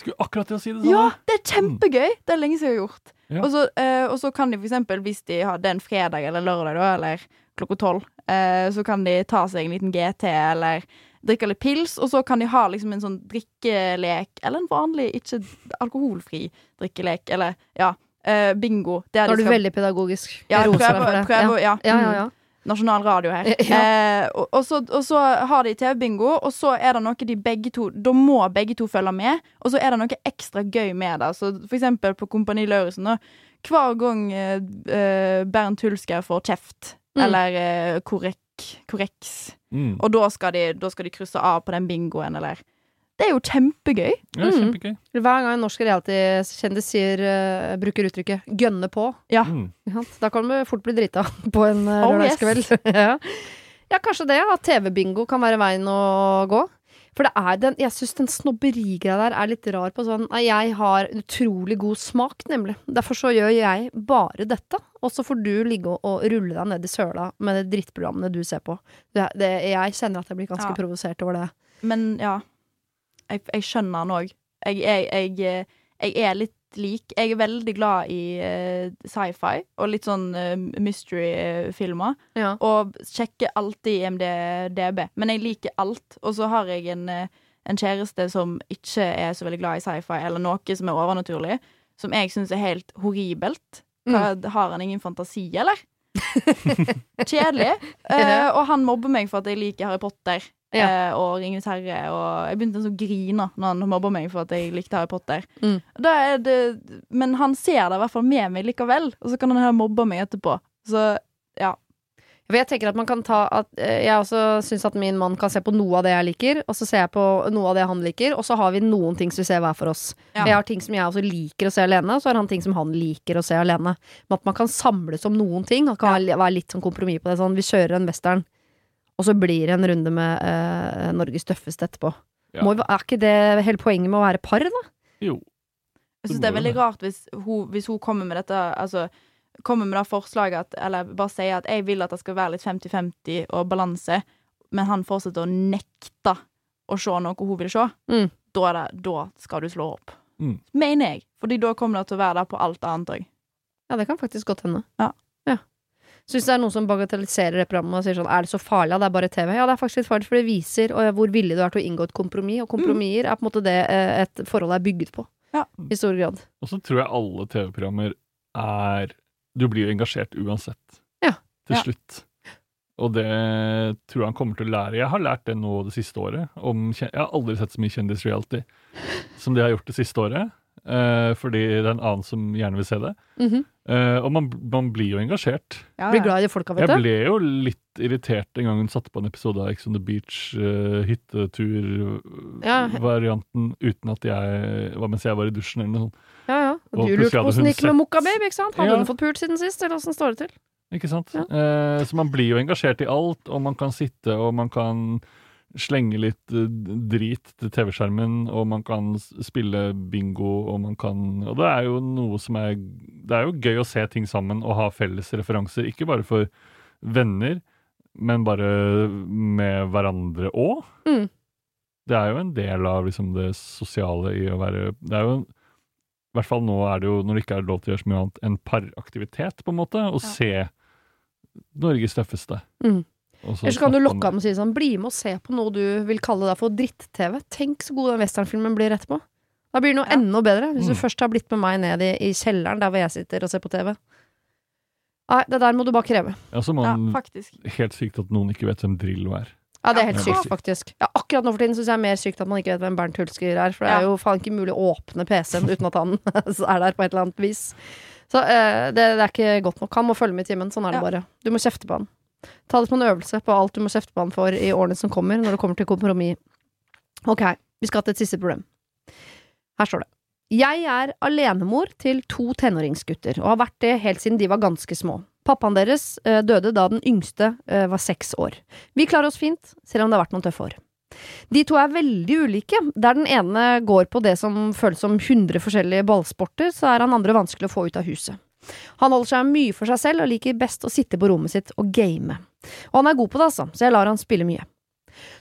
[SPEAKER 3] Skulle akkurat til å si det samme.
[SPEAKER 2] Ja, det er kjempegøy! Det er lenge siden jeg har gjort.
[SPEAKER 3] Ja.
[SPEAKER 2] Og, så, eh, og så kan de for eksempel, hvis de har det er en fredag eller lørdag, da, eller klokka tolv, eh, så kan de ta seg en liten GT eller drikke litt pils, og så kan de ha liksom en sånn drikkelek, eller en vanlig, ikke alkoholfri drikkelek, eller ja, eh, bingo. Der
[SPEAKER 1] Nå er du
[SPEAKER 2] skal-
[SPEAKER 1] veldig pedagogisk.
[SPEAKER 2] ja,
[SPEAKER 1] prøver det.
[SPEAKER 2] prøve, ja.
[SPEAKER 1] Ja, ja, ja.
[SPEAKER 2] Nasjonal radio her.
[SPEAKER 1] Ja.
[SPEAKER 2] Eh, og, og, så, og så har de TV-bingo, og så er det noe de begge to Da må begge to følge med, og så er det noe ekstra gøy med det. Så for eksempel på Kompani Lauritzen, hver gang eh, eh, Bernt Hulsker får kjeft,
[SPEAKER 1] Mm.
[SPEAKER 2] eller eh, korrek, korreks,
[SPEAKER 3] Mm.
[SPEAKER 2] og da skal, de, da skal de krysse av på den bingoen, eller Det er jo kjempegøy.
[SPEAKER 3] Ja,
[SPEAKER 1] Mm. Hver gang en norsk reality-kjendis sier, eh, bruker uttrykket 'gønne på',
[SPEAKER 2] Ja.
[SPEAKER 3] Mm.
[SPEAKER 1] da kan du fort bli drita på en uh,
[SPEAKER 2] Oh,
[SPEAKER 1] lørdagskveld. ja. ja, kanskje det. At TV-bingo kan være veien å gå. For det er den, jeg syns den snobberigreia der er litt rar på sånn Jeg har utrolig god smak, nemlig. Derfor så gjør jeg bare dette. Og så får du ligge og, og rulle deg ned i søla med de drittprogrammene du ser på. Det, det, jeg kjenner at jeg blir ganske
[SPEAKER 2] Ja.
[SPEAKER 1] provosert over det.
[SPEAKER 2] Men ja, jeg, jeg skjønner han òg. Jeg, jeg, jeg, eh, jeg er litt lik. Jeg er veldig glad i uh, sci-fi og litt sånn uh, mystery-filmer.
[SPEAKER 1] Ja.
[SPEAKER 2] Og sjekker alltid IMDb. Men jeg liker alt. Og så har jeg en, en kjæreste som ikke er så veldig glad i sci-fi, eller noe som er overnaturlig, som jeg syns er helt horribelt. Hva, Har han ingen fantasi, eller? Kjedelig. Uh, og han mobber meg for at jeg liker Harry Potter
[SPEAKER 1] Ja.
[SPEAKER 2] eh, og Ringenes herre. Og jeg begynte å grine når han mobber meg for at jeg likte Harry Potter.
[SPEAKER 1] Mm.
[SPEAKER 2] Da er det, men han ser det i hvert fall med meg likevel, og så kan han mobbe meg etterpå. Så
[SPEAKER 1] For jeg tenker at man kan ta at eh, Jeg også syns at min mann kan se på noe av det jeg liker, og så ser jeg på noe av det han liker, og så har vi noen ting som vi ser hver for oss.
[SPEAKER 2] Ja.
[SPEAKER 1] Jeg har ting som jeg også liker å se alene, og så har han ting som han liker å se alene. Men at man kan samles om noen ting, og kan være litt sånn kompromiss på det. Sånn, vi kjører en western, og så blir det en runde med eh, Norges tøffeste etterpå.
[SPEAKER 3] Ja.
[SPEAKER 1] Må, er ikke det hele poenget med å være par, da?
[SPEAKER 3] Jo.
[SPEAKER 2] Jeg
[SPEAKER 3] Så
[SPEAKER 2] syns det er veldig rart hvis hun, hvis hun kommer med dette Altså kommer med det forslaget at Eller bare sier at jeg vil at det skal være litt 50-50 og balanse, men han fortsetter å nekte å se noe hun vil se.
[SPEAKER 1] Mm.
[SPEAKER 2] Da, er det, da skal du slå opp.
[SPEAKER 3] Mm.
[SPEAKER 2] Mener jeg. Fordi da kommer det til å være der på alt annet òg.
[SPEAKER 1] Ja, det kan faktisk godt hende.
[SPEAKER 2] Ja.
[SPEAKER 1] ja. Syns det er noen som bagatelliserer det programmet og sier sånn Er det så farlig? Ja, det er bare TV. Ja, det er faktisk litt farlig, for det viser hvor villig du er til å inngå et kompromiss. Og kompromisser er på en måte det eh, et forhold er bygget på.
[SPEAKER 2] Ja.
[SPEAKER 1] I stor grad.
[SPEAKER 3] Og så tror jeg alle TV-programmer er Du blir engasjert uansett.
[SPEAKER 1] Ja.
[SPEAKER 3] Til
[SPEAKER 2] Ja.
[SPEAKER 3] slutt. Og det tror jeg han kommer til å lære. Jeg har lært det nå det siste året. Om, jeg har aldri sett så mye kjendisreality som det jeg har gjort det siste året. Uh, fordi det er en annen som gjerne vil se det.
[SPEAKER 1] Mm
[SPEAKER 3] -hmm. uh, og man, man blir jo engasjert.
[SPEAKER 2] Ja,
[SPEAKER 1] Blir glad i de folka, vet
[SPEAKER 3] Jeg ble jo litt irritert en gang hun satte på en episode av Ex on the Beach, uh, hyttetur-varianten, uten at jeg var mens jeg var i dusjen eller noe sånt.
[SPEAKER 1] Ja, ja. Og
[SPEAKER 3] Og
[SPEAKER 1] du lurte på åssen det gikk med Mokka Babe, ikke sant? Hadde
[SPEAKER 3] Ja.
[SPEAKER 1] hun fått pult siden sist, eller åssen står det til?
[SPEAKER 3] Ikke sant?
[SPEAKER 1] Ja.
[SPEAKER 3] Eh, så man blir jo engasjert i alt, og man kan sitte og man kan slenge litt eh, drit til TV-skjermen, og man kan spille bingo, og man kan Og det er jo noe som er Det er jo gøy å se ting sammen og ha felles referanser, ikke bare for venner, men bare med hverandre òg.
[SPEAKER 1] Mm.
[SPEAKER 3] Det er jo en del av liksom det sosiale i å være Det er jo i hvert fall nå er det jo, når det ikke er lov til å gjøre så mye annet, en paraktivitet, på en måte. Å
[SPEAKER 2] Ja.
[SPEAKER 3] se Norges tøffeste.
[SPEAKER 1] Mm. Eller så kan du lokke ham og si sånn Bli med og se på noe du vil kalle deg for dritt-TV. Tenk så god den westernfilmen blir etterpå. Da blir det noe
[SPEAKER 2] Ja.
[SPEAKER 1] enda bedre, hvis du
[SPEAKER 3] Mm.
[SPEAKER 1] først har blitt med meg ned i, i kjelleren der hvor jeg sitter og ser på TV. Nei, det der må du bare kreve.
[SPEAKER 3] Ja, så
[SPEAKER 2] ja, faktisk.
[SPEAKER 3] Helt sykt at noen ikke vet hvem Drillo er.
[SPEAKER 1] Ja, det er helt
[SPEAKER 3] Ja.
[SPEAKER 1] sykt, faktisk. Ja, akkurat nå for tiden syns jeg er mer sykt at man ikke vet hvem Bernt Hulsker er. For det er jo faen ikke mulig å åpne PC-en uten at han er der på et eller annet vis. Så eh, det, det er ikke godt nok. Han må følge med i timen. Sånn er det
[SPEAKER 2] Ja.
[SPEAKER 1] bare. Du må kjefte på han. Ta det som en øvelse på alt du må kjefte på han for i årene som kommer, når det kommer til kompromiss. Ok, vi skal til et siste problem. Her står det. Jeg er alenemor til to tenåringsgutter, og har vært det helt siden de var ganske små. Pappaen deres eh, døde da den yngste eh, var seks år. Vi klarer oss fint, selv om det har vært noen tøffe år. De to er veldig ulike. Der den ene går på det som føles som 100 forskjellige ballsporter, så er han andre vanskelig å få ut av huset. Han holder seg mye for seg selv og liker best å sitte på rommet sitt og game. Og han er god på det, altså, så jeg lar han spille mye.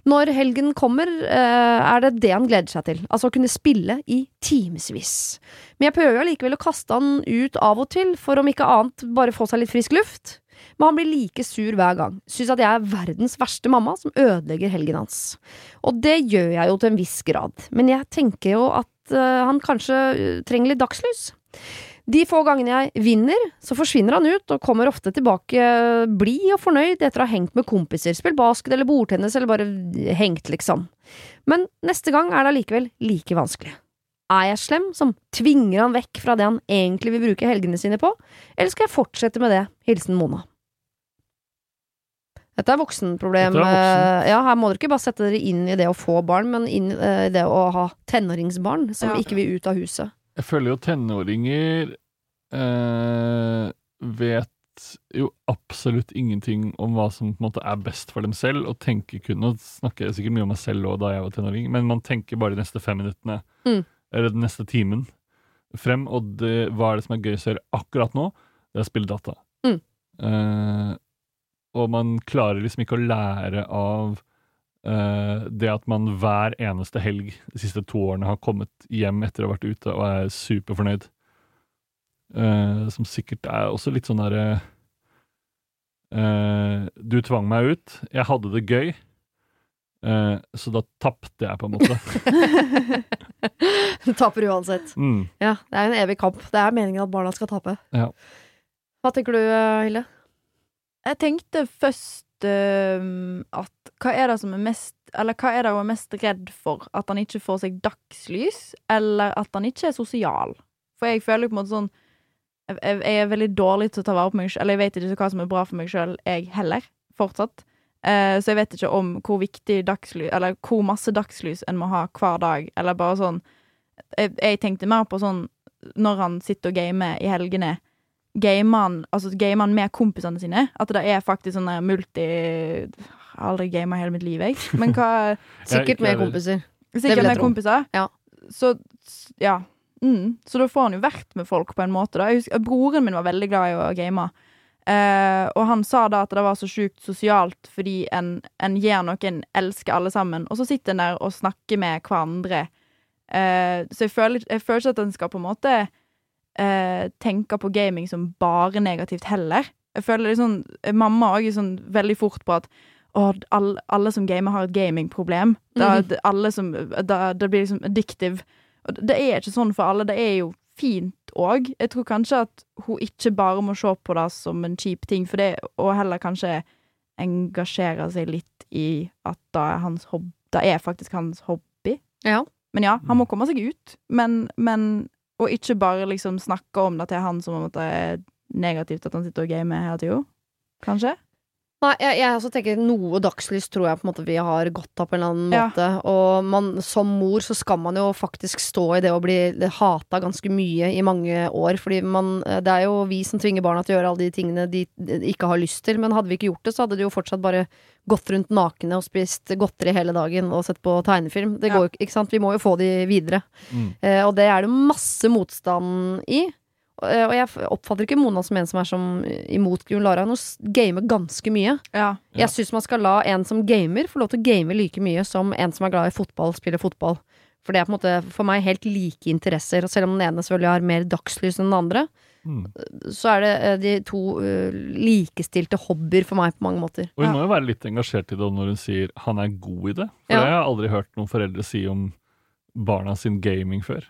[SPEAKER 1] Når helgen kommer, eh, er det det han gleder seg til, altså å kunne spille i timevis. Men jeg prøver allikevel å kaste han ut av og til, for om ikke annet bare få seg litt frisk luft. Men han blir like sur hver gang, syns at jeg er verdens verste mamma som ødelegger helgen hans. Og det gjør jeg jo til en viss grad, men jeg tenker jo at eh, han kanskje eh, trenger litt dagslys. De få gangene jeg vinner, så forsvinner han ut og kommer ofte tilbake blid og fornøyd etter å ha hengt med kompiser, spilt basket eller bordtennis eller bare hengt, liksom. Men neste gang er det allikevel like vanskelig. Er jeg slem som tvinger han vekk fra det han egentlig vil bruke helgene sine på, eller skal jeg fortsette med det? Hilsen Mona. Dette er voksenproblem.
[SPEAKER 3] Dette er voksen.
[SPEAKER 1] eh, Ja, her må dere ikke bare sette dere inn i det å få barn, men inn eh, i det å ha tenåringsbarn som
[SPEAKER 2] Ja.
[SPEAKER 1] ikke vil ut av huset.
[SPEAKER 3] Jeg føler jo tenåringer eh, vet jo absolutt ingenting om hva som på en måte er best for dem selv, og tenker kun Nå snakker jeg sikkert mye om meg selv òg da jeg var tenåring, men man tenker bare de neste fem minuttene,
[SPEAKER 1] Mm.
[SPEAKER 3] eller den neste timen, frem, og det, hva er det som er gøyest å gjøre akkurat nå? Det er å spille data.
[SPEAKER 1] Mm.
[SPEAKER 3] Eh, og man klarer liksom ikke å lære av det at man hver eneste helg de siste to årene har kommet hjem etter å ha vært ute og er superfornøyd. Eh, som sikkert er også litt sånn derre eh, Du tvang meg ut, jeg hadde det gøy, eh, så da tapte jeg, på en måte.
[SPEAKER 1] Du taper uansett.
[SPEAKER 3] Mm.
[SPEAKER 1] Ja, det er en evig kamp. Det er meningen at barna skal tape.
[SPEAKER 3] Ja.
[SPEAKER 1] Hva tenker du, Hille? Hilde?
[SPEAKER 2] Jeg tenkte først at hva er det som er mest Eller hva er det hun er mest redd for? At han ikke får seg dagslys, eller at han ikke er sosial? For jeg føler på en måte sånn jeg, jeg er veldig dårlig til å ta vare på meg sjøl, Eller jeg vet ikke hva som er bra for meg sjøl, jeg heller. Fortsatt. Eh, så jeg vet ikke om hvor viktig dagslys Eller hvor masse dagslys en må ha hver dag, eller bare sånn Jeg, jeg tenkte mer på sånn når han sitter og gamer i helgene gamer altså gamer han med kompisene sine. At det er faktisk sånn multi Jeg har aldri gama hele mitt liv, jeg. Men hva
[SPEAKER 1] Sikkert med kompiser.
[SPEAKER 2] Sikkert med kompiser.
[SPEAKER 1] Ja.
[SPEAKER 2] Så ja. Mm. Så da får han jo vært med folk på en måte. Da. Jeg husker, broren min var veldig glad i å game. Uh, og han sa da at det var så sjukt sosialt fordi en, en gjør noe en elsker alle sammen, og så sitter en der og snakker med hverandre. Uh, så jeg føler, jeg føler ikke at en skal på en måte eh, tenke på gaming som bare negativt heller. Jeg føler liksom Mamma òg er sånn veldig fort på at å, alle, alle som gamer, har et gamingproblem. Da,
[SPEAKER 1] Mhm.
[SPEAKER 2] det- som, da, det blir liksom addictive. Og det er ikke sånn for alle. Det er jo fint òg. Jeg tror kanskje at hun ikke bare må se på det som en kjip ting, for det, og heller kanskje engasjere seg litt i at det er hans hobby. Det er faktisk hans hobby.
[SPEAKER 1] Ja.
[SPEAKER 2] Men ja, han må komme seg ut. Men, men Og ikke bare liksom snakke om det til han som om det er negativt at han sitter og gamer hele tida. Kanskje?
[SPEAKER 1] Nei, jeg, jeg også tenker noe dagslys tror jeg på en måte vi har godt av på en eller annen
[SPEAKER 2] Ja.
[SPEAKER 1] måte. Og man, som mor så skal man jo faktisk stå i det å bli hata ganske mye i mange år. Fordi man, det er jo vi som tvinger barna til å gjøre alle de tingene de ikke har lyst til. Men hadde vi ikke gjort det, så hadde de jo fortsatt bare gått rundt nakne og spist godteri hele dagen og sett på tegnefilm. Det
[SPEAKER 2] Ja.
[SPEAKER 1] går jo ikke, ikke sant? Vi må jo få de videre.
[SPEAKER 3] Mm.
[SPEAKER 1] Eh, og det er det masse motstand i. Eh, Og jeg oppfatter ikke Mona som en som er som imot Gun Lara. Hun gamer ganske mye.
[SPEAKER 2] Ja.
[SPEAKER 1] Jeg syns man skal la en som gamer, få lov til å game like mye som en som er glad i fotball, spiller fotball. For det er på en måte for meg helt like interesser. Og selv om den ene selvfølgelig har mer dagslys enn den andre,
[SPEAKER 3] Mm.
[SPEAKER 1] så er det eh, de to eh, likestilte hobbyer for meg på mange måter.
[SPEAKER 3] Og hun må jo være litt engasjert i det når hun sier han er god i det. For
[SPEAKER 1] Ja.
[SPEAKER 3] det har jeg aldri hørt noen foreldre si om barna sin gaming før.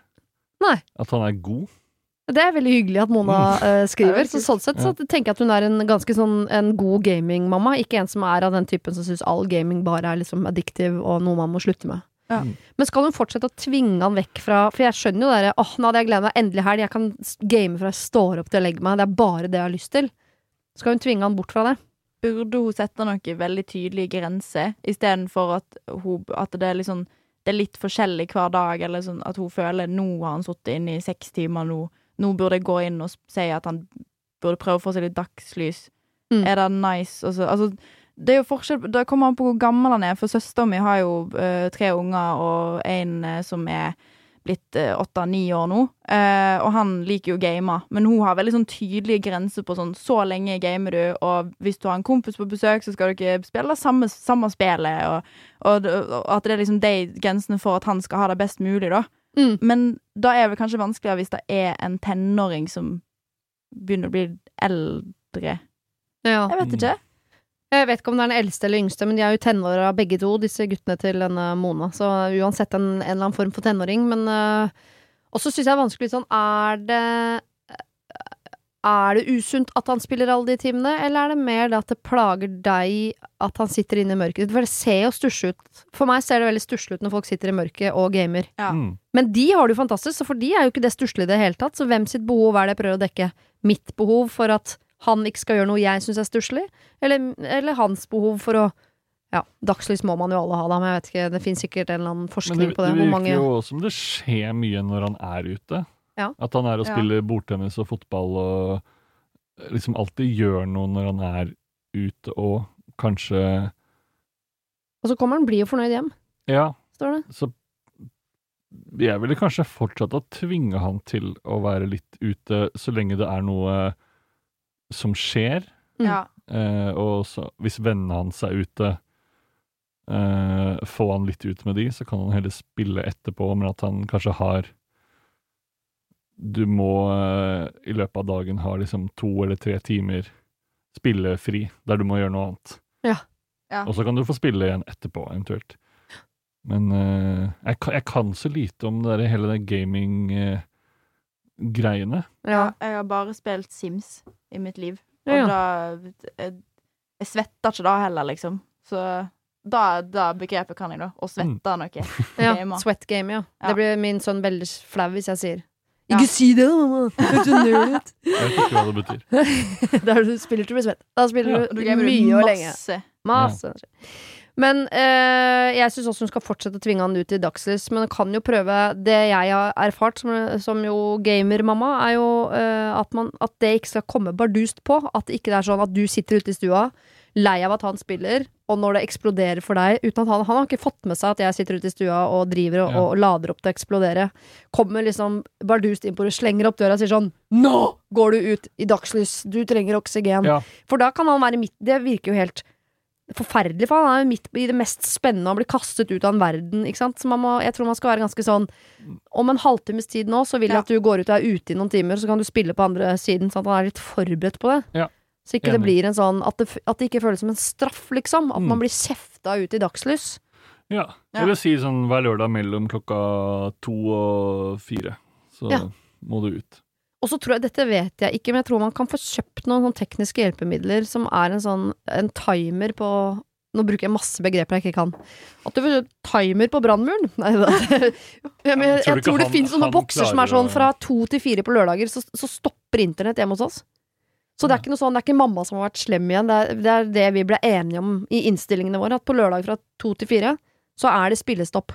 [SPEAKER 1] Nei.
[SPEAKER 3] At han er god.
[SPEAKER 1] Det er veldig hyggelig at Mona uh, skriver.
[SPEAKER 2] Er
[SPEAKER 1] Så sånn sett så tenker jeg at hun er en ganske sånn en god gamingmamma. Ikke en som er av den typen som syns all gaming bare er liksom addictive og noe man må slutte med.
[SPEAKER 2] Ja.
[SPEAKER 3] Mm.
[SPEAKER 1] Men skal hun fortsette å tvinge han vekk fra For jeg skjønner jo det åh, nå hadde jeg gledet meg endelig helg, jeg kan game fra jeg står opp til jeg legger meg, det er bare det jeg har lyst til. Skal hun tvinge han bort fra det?
[SPEAKER 2] Burde hun sette noen veldig tydelige grenser, istedenfor at, hun- at det er liksom det er litt forskjellig hver dag, eller sånn at hun føler nå har han sittet inne i seks timer, nå, nå burde jeg gå inn og si at han burde prøve å få seg litt dagslys.
[SPEAKER 1] Mm.
[SPEAKER 2] Er det nice? Altså, altså, det er jo forskjell Det kommer an på hvor gammel han er, for søsteren min har jo uh, tre unger og en uh, som er blitt åtte-ni år nå. Eh, og han liker jo å game, men hun har veldig sånn tydelige grenser på sånn Så lenge gamer du, og hvis du har en kompis på besøk, så skal du ikke spille samme, samme spillet, og, og, og at det er liksom de grensene for at han skal ha det best mulig, da.
[SPEAKER 1] Mm.
[SPEAKER 2] Men da er det kanskje vanskeligere hvis det er en tenåring som begynner å bli eldre.
[SPEAKER 1] Ja.
[SPEAKER 2] Jeg vet
[SPEAKER 3] Mm.
[SPEAKER 2] ikke.
[SPEAKER 1] Jeg vet ikke om det er den eldste eller yngste, men de er jo tenåra begge to, disse guttene til denne Mona. Så uansett en, en eller annen form for tenåring. Men uh, også syns jeg det er vanskelig sånn Er det er det usunt at han spiller alle de timene, eller er det mer det at det plager deg at han sitter inne i mørket? For det ser jo stusslig ut. For meg ser det veldig stusslig ut når folk sitter i mørket og gamer.
[SPEAKER 2] Ja.
[SPEAKER 3] Mm.
[SPEAKER 1] Men de har det jo fantastisk, så for de er jo ikke det stusslige i det hele tatt. Så hvem sitt behov er det jeg prøver å dekke? Mitt behov for at han ikke skal gjøre noe jeg syns er stusslig, eller, eller hans behov for å ja, dagslys må man jo alle ha, da, men jeg vet ikke, det finnes sikkert en eller annen forskning
[SPEAKER 3] det,
[SPEAKER 1] på det.
[SPEAKER 3] Men det
[SPEAKER 1] Hvor
[SPEAKER 3] virker
[SPEAKER 1] mange
[SPEAKER 3] jo også som det skjer mye når han er ute.
[SPEAKER 1] Ja.
[SPEAKER 3] At han er og
[SPEAKER 2] Ja.
[SPEAKER 3] spiller bordtennis og fotball og liksom alltid gjør noe når han er ute og kanskje
[SPEAKER 1] Og så kommer han blid og fornøyd hjem,
[SPEAKER 3] Ja,
[SPEAKER 1] står det.
[SPEAKER 3] så jeg ville kanskje fortsatt å tvinge han til å være litt ute så lenge det er noe som skjer.
[SPEAKER 1] Mm.
[SPEAKER 2] Ja.
[SPEAKER 3] Eh, og så, hvis vennene hans er ute, eh, få han litt ut med de, så kan han heller spille etterpå, men at han kanskje har Du må eh, i løpet av dagen ha liksom to eller tre timer spillefri, der du må gjøre noe annet.
[SPEAKER 1] Ja.
[SPEAKER 2] Ja.
[SPEAKER 3] Og så kan du få spille igjen etterpå, eventuelt. Men uh, jeg, kan, jeg kan så lite om det der, hele det gaming-greiene.
[SPEAKER 1] Ja.
[SPEAKER 2] Jeg har bare spilt Sims i mitt liv. Og
[SPEAKER 1] Ja.
[SPEAKER 2] da jeg, jeg svetter ikke da heller, liksom. Så da, da begrepet kan jeg, da. Å svette noe.
[SPEAKER 1] Ja, sweat game, ja.
[SPEAKER 2] Ja.
[SPEAKER 1] Det blir min sånn veldig flau hvis jeg sier
[SPEAKER 2] Ja.
[SPEAKER 1] Ikke si det, mamma! Det så nerd ut.
[SPEAKER 3] Jeg vet ikke hva det betyr.
[SPEAKER 1] Der du spiller til du blir svett. Da spiller
[SPEAKER 3] Ja.
[SPEAKER 1] Du
[SPEAKER 2] du
[SPEAKER 1] mye og lenge.
[SPEAKER 2] masse.
[SPEAKER 1] Men eh, jeg syns også hun skal fortsette å tvinge han ut i dagslys. Men hun kan jo prøve Det jeg har erfart som, som jo gamermamma, er jo eh, at, man, at det ikke skal komme bardust på. At det ikke er sånn at du sitter ute i stua, lei av at han spiller, og når det eksploderer for deg uten at Han, han har ikke fått med seg at jeg sitter ute i stua og driver og,
[SPEAKER 3] Ja.
[SPEAKER 1] og lader opp til å eksplodere. Kommer liksom bardust inn på det, slenger opp døra og sier sånn Nå går du ut i dagslys! Du trenger oksygen.
[SPEAKER 3] Ja.
[SPEAKER 1] For da kan han være midt Det virker jo helt forferdelig, for han er jo midt i det mest spennende og blir kastet ut av en verden, ikke sant. Så man må, jeg tror man skal være ganske sånn Om en halvtimes tid nå, så vil jeg
[SPEAKER 2] Ja.
[SPEAKER 1] at du går ut og er ute i noen timer, så kan du spille på andre siden, sånn at han er litt forberedt på det.
[SPEAKER 3] Ja.
[SPEAKER 1] Så ikke det blir en sånn at det, at det ikke føles som en straff, liksom. At
[SPEAKER 3] Mm.
[SPEAKER 1] man blir kjefta ut i dagslys.
[SPEAKER 3] Ja. Jeg vil si sånn hver lørdag mellom klokka to og fire. Så
[SPEAKER 1] Ja.
[SPEAKER 3] må du ut.
[SPEAKER 1] Og så tror jeg, dette vet jeg ikke, men jeg tror man kan få kjøpt noen sånn tekniske hjelpemidler som er en sånn en timer på Nå bruker jeg masse begreper jeg ikke kan. At du får timer på brannmuren? Nei da. Jeg,
[SPEAKER 3] tror
[SPEAKER 1] jeg
[SPEAKER 3] ikke
[SPEAKER 1] tror det finnes sånne bokser som er sånn fra to til fire på lørdager, så, så stopper internett hjemme hos oss. Så det er ikke noe sånn, det er ikke mamma som har vært slem igjen, det er, det er det vi ble enige om i innstillingene våre, at på lørdag fra to til fire, så er det spillestopp.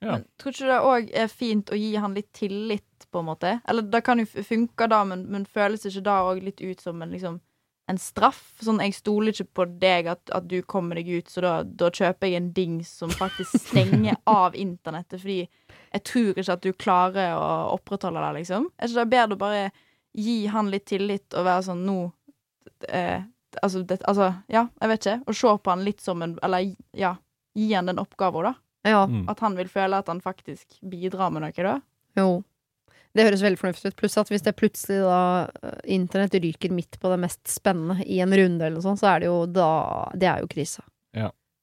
[SPEAKER 3] Ja.
[SPEAKER 2] Men tror ikke det òg er fint å gi han litt tillit, på en måte? Eller det kan jo funke da, men, men føles ikke da òg litt ut som en liksom en straff? Sånn, jeg stoler ikke på deg at, at du kommer deg ut, så da, da kjøper jeg en dings som faktisk stenger av internettet, fordi jeg tror ikke at du klarer å opprettholde det, liksom. Er ikke det bedre å bare gi han litt tillit og være sånn nå eh, altså, det, altså, ja, jeg vet ikke. Og se på han litt som en Eller ja, gi han den oppgaven, da.
[SPEAKER 1] Ja,
[SPEAKER 3] Mm.
[SPEAKER 2] At han vil føle at han faktisk bidrar med noe, da.
[SPEAKER 1] jo. Det høres veldig fornuftig ut. Pluss at hvis det plutselig da eh, internett ryker midt på det mest spennende i en runde eller noe sånt, så er det jo da Det er jo krise.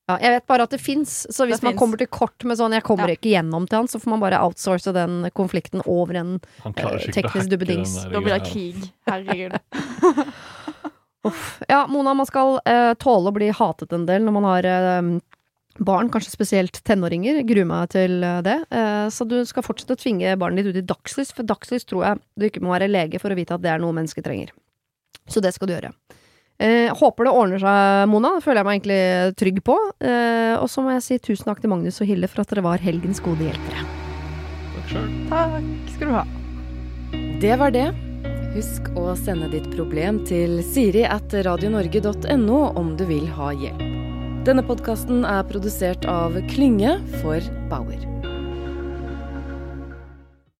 [SPEAKER 3] Ja.
[SPEAKER 1] Jeg vet bare at det fins, så hvis
[SPEAKER 2] Det
[SPEAKER 1] man
[SPEAKER 2] finnes.
[SPEAKER 1] kommer til kort med sånn 'jeg kommer
[SPEAKER 2] Ja.
[SPEAKER 1] ikke gjennom til han', så får man bare outsource den konflikten over en Eh, teknisk duppedings.
[SPEAKER 2] Da blir det krig. Herregud.
[SPEAKER 1] Ja, Mona, man skal eh, tåle å bli hatet en del når man har eh, barn, kanskje spesielt tenåringer. Gruer meg til eh, det. Eh, så du skal fortsette å tvinge barnet ditt ut i dagslys, for dagslys tror jeg du ikke må være lege for å vite at det er noe mennesket trenger. Så det skal du gjøre. Eh, håper det ordner seg, Mona. Det føler jeg meg egentlig trygg på. Eh, og så må jeg si tusen takk til Magnus og Hilde for at dere var helgens gode hjelpere.
[SPEAKER 3] Takk sjøl.
[SPEAKER 2] Takk skal du ha.
[SPEAKER 4] Det var det. Husk å sende ditt problem til siri at radionorge.no om du vil ha hjelp. Denne podkasten er produsert av Klynge for Bauer.